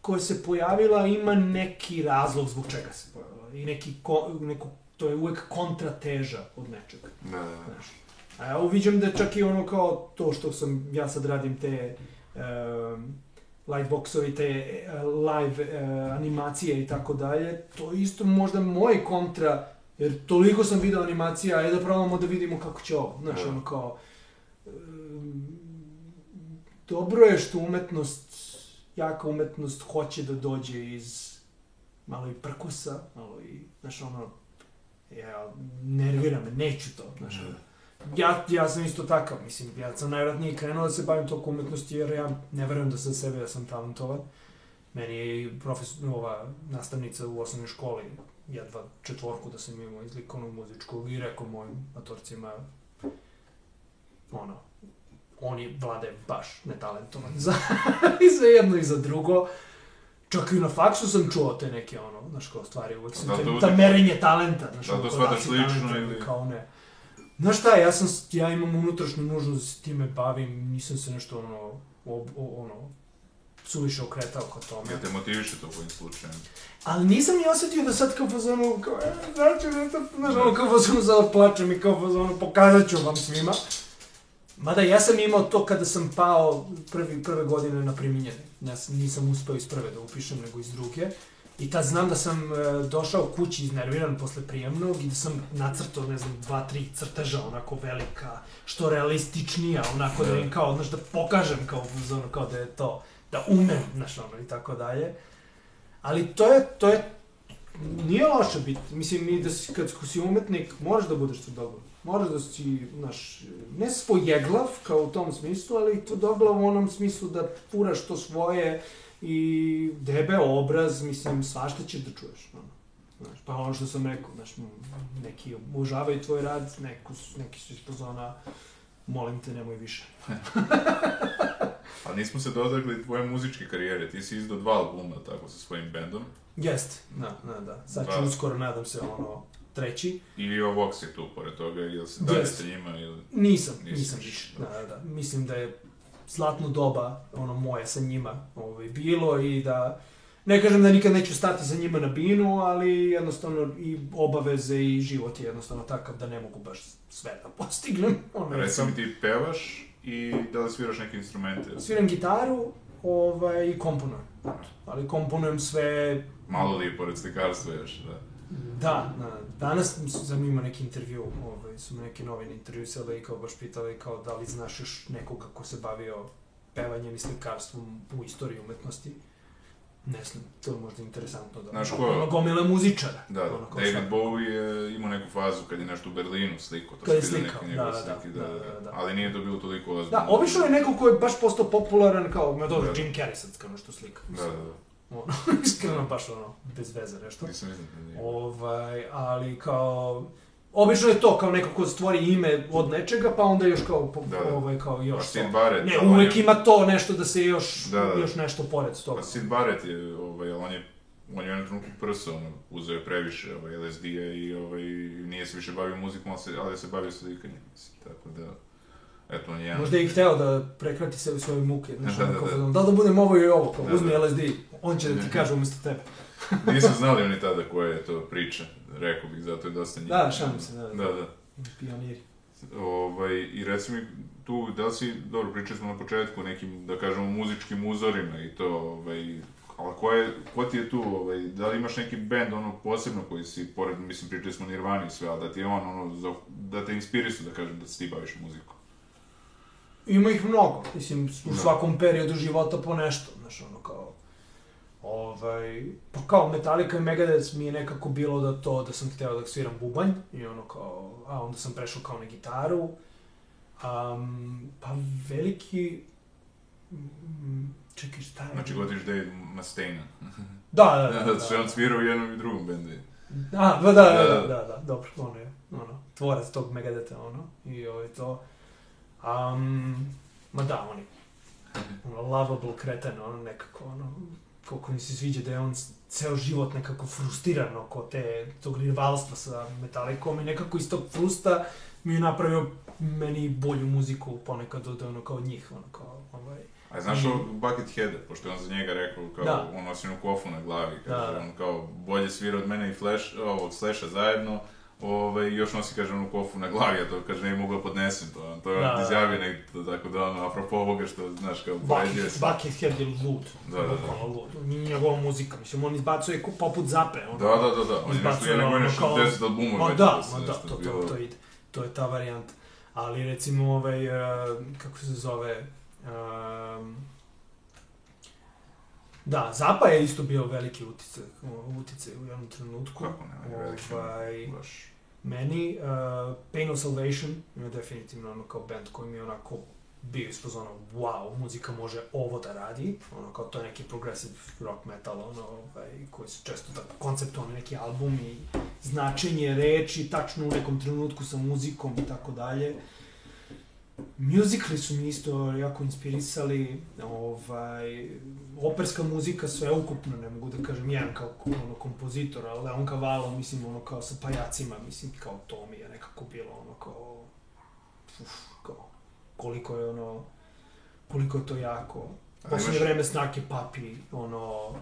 koja se pojavila ima neki razlog zbog čega se pojavila i neki ko, neko, to je uvek kontrateža od nečega. Da, da, da. Znaš. A ja uviđam da čak i ono kao to što sam, ja sad radim te um, lightboxovi, te e, live e, animacije i tako dalje, to je isto možda moj kontra, jer toliko sam video animacija, ajde da probamo da vidimo kako će ovo, znaš, Da. ono kao, um, dobro je što umetnost, jaka umetnost hoće da dođe iz malo i prkusa, malo i, znaš, ono, ja, nervira me, neću to, znaš, ono. Ja, ja sam isto takav, mislim, ja sam najvratnije krenuo da se bavim toliko umetnosti, jer ja ne verujem da sam sebe da sam talentovan. Meni je profesor, ova nastavnica u osnovnoj školi jedva četvorku da sam imao iz likovnog muzičkog i rekao mojim matorcima, ono, on je, Vlada je baš netalentovan za, i za jedno i za drugo. Čak i na faksu sam čuo te neke, ono, znaš, kao stvari, uvek sam te, uvek- ta merenje talenta, znaš, Da, to ono, da lično ili- Kao ne. Znaš šta, ja sam, ja imam unutrašnju nužnost da se time bavim, nisam se nešto, ono, ob, o, ono, suviše okretao ka tome. Ja te motiviše to kojim slučajem. Ali nisam ni osetio da sad kao fazonu, kao, e, znači, da to, znaš, ono, kao fazonu sad plačem i kao fazonu, pokazat ću vam svima. Mada ja sam imao to kada sam pao prvi, prve godine na priminjene. Ja sam, nisam uspeo iz prve da upišem, nego iz druge. I tad znam da sam e, došao kući iznerviran posle prijemnog i da sam nacrtao, ne znam, dva, tri crteža, onako velika, što realističnija, onako da im kao, znaš, da pokažem kao, ono, kao da je to, da umem, znaš, ono, i tako dalje. Ali to je, to je, nije loše biti, mislim, i da si, kad si umetnik, moraš da budeš to dobro. Moraš da si, znaš, ne svojeglav, kao u tom smislu, ali dobro u onom smislu da furaš to svoje i debe obraz, mislim, svašta ćeš da čuješ, ono. Znaš, pa ono što sam rekao, znaš, neki obožavaju tvoj rad, neko, neki su iz pozona, molim te, nemoj više. A nismo se dodagli tvoje muzičke karijere, ti si izdao dva albuma, tako, sa svojim bendom. Jest, da, da, da. Sad ću uskoro, nadam se, ono, treći. I Leo Vox je tu, pored toga, ili se dalje sa njima, ili... Nisam, nisam više, dobro. Da, da, da. Mislim da je zlatno doba, ono, moje sa njima ovaj, bilo i da... Ne kažem da nikad neću stati za njima na binu, ali jednostavno i obaveze i život je jednostavno takav da ne mogu baš sve da postignem. Ono, Reci sam- mi ti pevaš i da li sviraš neke instrumente? Sviram gitaru ovaj, i komponujem. Ali komponujem sve Malo li pored slikarstva još, da. Da, da. Danas sam imao neki intervju, ovaj, su me neke novine intervjusale i kao baš pitali kao da li znaš još nekoga ko se bavio pevanjem i slikarstvom u istoriji umetnosti. Ne znam, to je možda interesantno da... Znaš ko- Ono gomile muzičara. Da, da. Ono, David sad- Bowie je imao neku fazu kad je nešto u Berlinu sliko, to Kad je slikao, da, da, da, slike, da, da, da. Ali nije to bilo toliko ozbiljno. Da, obično je neko ko je baš postao popularan kao, me dobro, Da. Jim Carrey sad kao nešto slika. Da, da, da. Ono, iskreno baš ono, bez veze nešto. Nisam da nije. Ovaj, ali kao... Obično je to kao neko ko stvori ime od nečega, pa onda još kao, po, Da, da. ovaj, kao Pa još Sid to. Barrett, Ne, on uvek je- ima to nešto da se još, Da, da. još nešto pored toga. Pa Sid Barrett je, ovaj, on je, on je u jednom trenutku prsa, ono, uzeo je previše ovaj, LSD-a i ovaj, nije se više bavio muzikom, ali se, ali se bavio slikanjem, tako da, eto, on je jedan. Možda je i hteo da prekrati sebi svoje muke. Znaš, Da, da, da. da li da budem ovo i ovo, kao Da, uzmi da. LSD, on će da ti kaže umjesto tebe. Nisu znali oni tada koja je to priča, rekao bih, zato je dosta njih. Da, šalim se, da, da. Da, da. Pioniri. Ovaj, I reci mi tu, da si, dobro, pričali smo na početku nekim, da kažemo, muzičkim uzorima i to, ovaj, ali ko, je, ko ti je tu, ovaj, da li imaš neki bend, ono, posebno koji si, pored, mislim, pričali smo Nirvani i sve, ali da ti je on, ono, za, da te inspirisu, da kažem, da se ti baviš muzikom. Ima ih mnogo, mislim, u Da. svakom periodu života po nešto, znaš, ono kao... Ovaj, pa kao Metallica i Megadeth mi je nekako bilo da to, da sam hteo da sviram bubanj, i ono kao, a onda sam prešao kao na gitaru. Um, pa veliki... mm, Čekaj, šta je? Znači, gotiš Dave Mustaine. Da, da, da. Da, da, da, sve on svirao u jednom i drugom bendu. A, pa da, da, Da, da, da. da, da, dobro, ono je, ono, tvorac tog Megadeta, ono, i ovaj to. Um, ma da, on je, ono, lovable kreten, ono, nekako, ono, koliko mi se sviđa da je on ceo život nekako frustriran oko te, tog rivalstva sa Metallicom i nekako iz tog frusta mi je napravio meni bolju muziku ponekad od ono kao od njih, ono kao, ovaj, A znaš I- o Bucketheada, pošto on za njega rekao, kao, Da. on nosi kofu na glavi, kaže, Da, on kao, bolje svira od mene i Flash, Slasha zajedno, ovaj, još nosi, kaže, onu kofu na glavi, a to, kaže, ne bi mogao podnesem to, to je Da, da. izjavio negdje, tako da, ono, apropo ovoga što, znaš, kao, poređuje Bucket, se. Buckethead je lud. Da, da, da. Lud. Njegova muzika, mislim, on izbacuje poput zape. Ono, Da, da, da, da, on je nešto, je nego nešto kao- 10 albuma Ma da, ma da, to, to, to ide. To je ta varijanta. Ali recimo ovaj, e, kako se zove, um, da, Zapa je isto bio veliki uticaj, uticaj u jednom trenutku. Kako ne, on je veliki, Ovaj, baš. Meni, uh, Pain of Salvation je definitivno ono kao band koji mi je onako bio ispod ono, wow, muzika može ovo da radi, ono kao to je neki progressive rock metal, ono, ovaj, koji su često tako konceptualni neki album i značenje reči, tačno u nekom trenutku sa muzikom i tako dalje. Musicali su mi isto jako inspirisali, ovaj, operska muzika sveukupno, ne mogu da kažem jedan kao ono, kompozitor, ali Leon Cavallo, mislim, ono kao sa pajacima, mislim, kao to mi je nekako bilo ono kao, uf, kao, koliko je ono, koliko je to jako. Imaš- vreme snake papi, ono,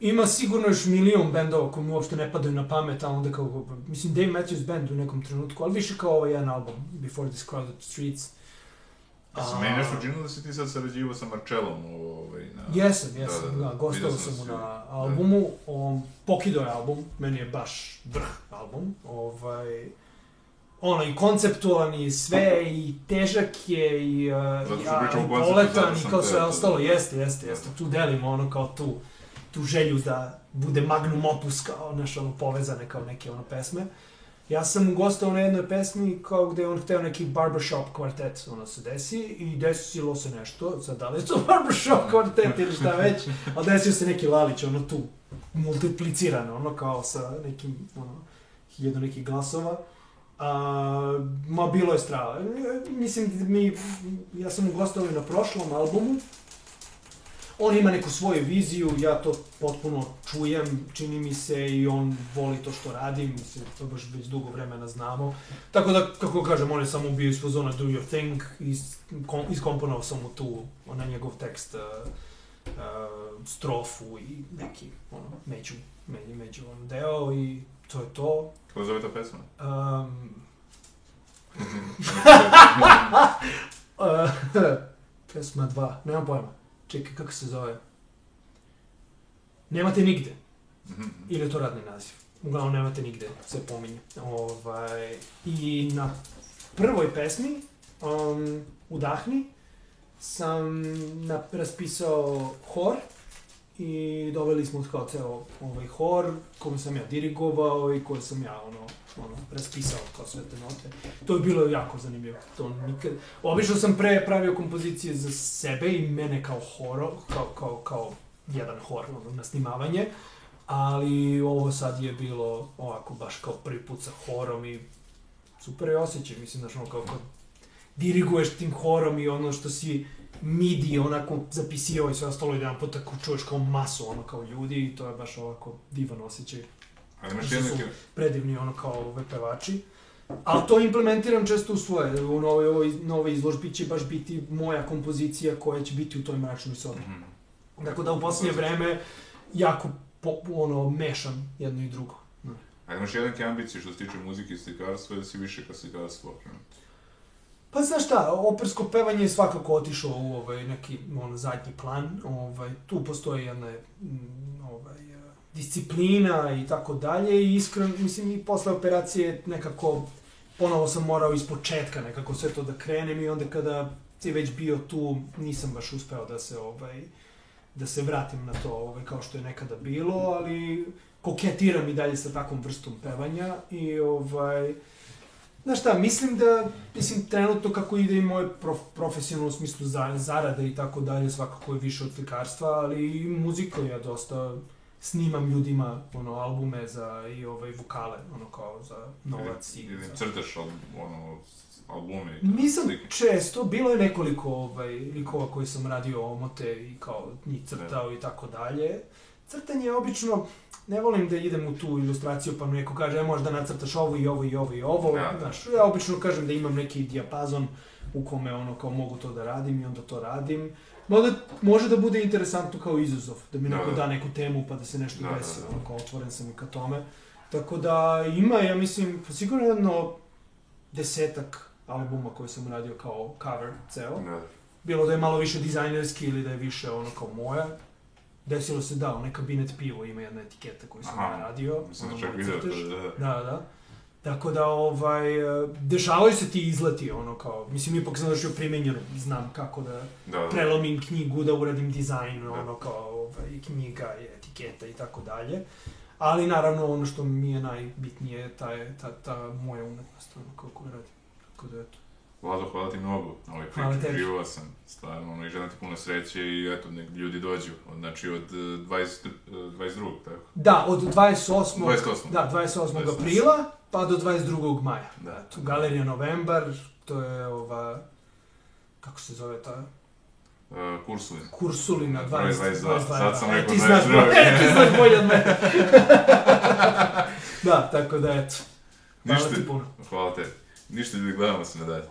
ima sigurno još milion bendova koji mi uopšte ne padaju na pamet, a onda kao, mislim, Dave Matthews Band u nekom trenutku, ali više kao ovaj jedan album, Before These Crowded Streets. A se meni nešto činilo da si ti sad sarađivao sa Marcellom, ovaj, na... Jesam, jesam, Da, da, da, da, da. gostao sam sam mu na albumu, on, Pokido je album, meni je baš vrh album, ovaj, ono, i konceptualan i sve, i težak je, i, uh, i, a, i zato i sam kao sve ostalo, da. jeste, jeste, jeste, tu delimo ono kao tu, tu želju da bude magnum opus kao, znaš, ono, povezane kao neke, ono, pesme. Ja sam gostao na jednoj pesmi kao gde je on hteo neki barbershop kvartet, ono se desi, i desilo se nešto, sad da li je to barbershop kvartet ili šta već, ali desio se neki Lalić, ono tu, multiplicirano, ono kao sa nekim, ono, hiljadu nekih glasova. A, ma bilo je strava. E, Mislim, mi, ja sam ugostao i na prošlom albumu. On ima neku svoju viziju, ja to potpuno čujem, čini mi se i on voli to što radi, mislim, to baš već dugo vremena znamo. Tako da, kako kažem, on je samo bio iz fazona do your thing, is, kom, iskomponovao sam mu tu, onaj njegov tekst, uh, uh, strofu i neki, ono, među, među, među on deo i to je to. Kako zove ta pesma? Um, uh, pesma 2, nemam pojma. Čekaj, kako se zove? Nemate nigde. Mhm. Ili je to radni naziv? Uglavnom, nemate nigde, se pominje. Ovaj, I na prvoj pesmi, um, Udahni, sam na, raspisao hor i doveli smo kao ceo ovaj hor kome sam ja dirigovao i koje sam ja ono, ono, raspisao kao sve te note. To je bilo jako zanimljivo. To nikad... Obično sam pre pravio kompozicije za sebe i mene kao horo, kao, kao, kao jedan hor ono, na snimavanje, ali ovo sad je bilo ovako baš kao prvi put sa horom i super je osjećaj, mislim, znaš, ono kao kad diriguješ tim horom i ono što si midi onako zapisivao i sve ostalo i jedan put tako čuješ kao masu ono kao ljudi i to je baš ovako divan osjećaj. Ali imaš jednu... su predivni ono kao ove pevači. Ali to implementiram često u svoje, u ovoj nove izložbi će baš biti moja kompozicija koja će biti u toj mračnoj sobi. Mhm. Tako da u posljednje vreme jako po, ono, mešam jedno i drugo. A imaš jednake ambicije što se tiče muzike i slikarstva ili si više ka slikarstvu okrenut? Pa znaš šta, opersko pevanje je svakako otišlo u ovaj neki ono, zadnji plan. Ovaj, tu postoji jedna mm, ovaj, disciplina i tako dalje. I iskreno, mislim i posle operacije nekako ponovo sam morao iz početka nekako sve to da krenem i onda kada si već bio tu nisam baš uspeo da se ovaj da se vratim na to ovaj, kao što je nekada bilo, ali koketiram i dalje sa takvom vrstom pevanja i ovaj Znaš šta, mislim da, mislim, trenutno kako ide i moje prof, profesionalno u smislu za, zarade i tako dalje, svakako je više od slikarstva, ali i muzika ja dosta snimam ljudima ono albume za i ovaj vokale, ono kao za novac i Ili crtaš al, ono, albume i Nisam slike? često, bilo je nekoliko ovaj, likova koji sam radio omote i kao njih crtao i tako dalje. Crtanje je obično, ne volim da idem u tu ilustraciju pa mi neko kaže, e, možda nacrtaš ovo i ovo i ovo i ovo. Da, da. Znaš, ja obično kažem da imam neki dijapazon u kome ono kao mogu to da radim i onda to radim. Možda može da bude interesantno kao izazov, da mi Da, neko da. da neku temu pa da se nešto Da, da, desi, da. ono kao otvoren sam i ka tome. Tako da ima, ja mislim, pa sigurno jedno desetak albuma koje sam radio kao cover ceo. Da. Bilo da je malo više dizajnerski ili da je više ono kao moja. Desilo se da, onaj kabinet pivo ima jedna etiketa koju sam Aha, ja radio. Da čak to, da, da. Da, da. Tako da, ovaj, e, dešavaju se ti izleti, ono kao, mislim, ipak sam završio primenjeno, znam kako da Da, da. prelomim knjigu, da uradim dizajn, Da. ono kao, ovaj, knjiga, etiketa i tako dalje. Ali naravno ono što mi je najbitnije je ta, ta, ta moja umetnost, ono kao koju radim. Tako da eto. Vlado, hvala ti mnogo priči, tebi. živao sam, stvarno, ono, i želim ti puno sreće i eto, nek ljudi dođu, znači od eh, 20, eh, 22. tako? Da, od 28. 28.. Da, 28. 28. aprila pa do 22. maja. Da. Tu Galerija Novembar, to je ova, kako se zove ta, Uh, Kursulin. Kursulina Broj 20, 22. Sad sam E, rekao ti znaš 22. bolje, e, ti znaš bolje od mene. da, tako da eto. Hvala Ništa, ti puno. hvala te. Ništa ljudi, gledamo se na dalje.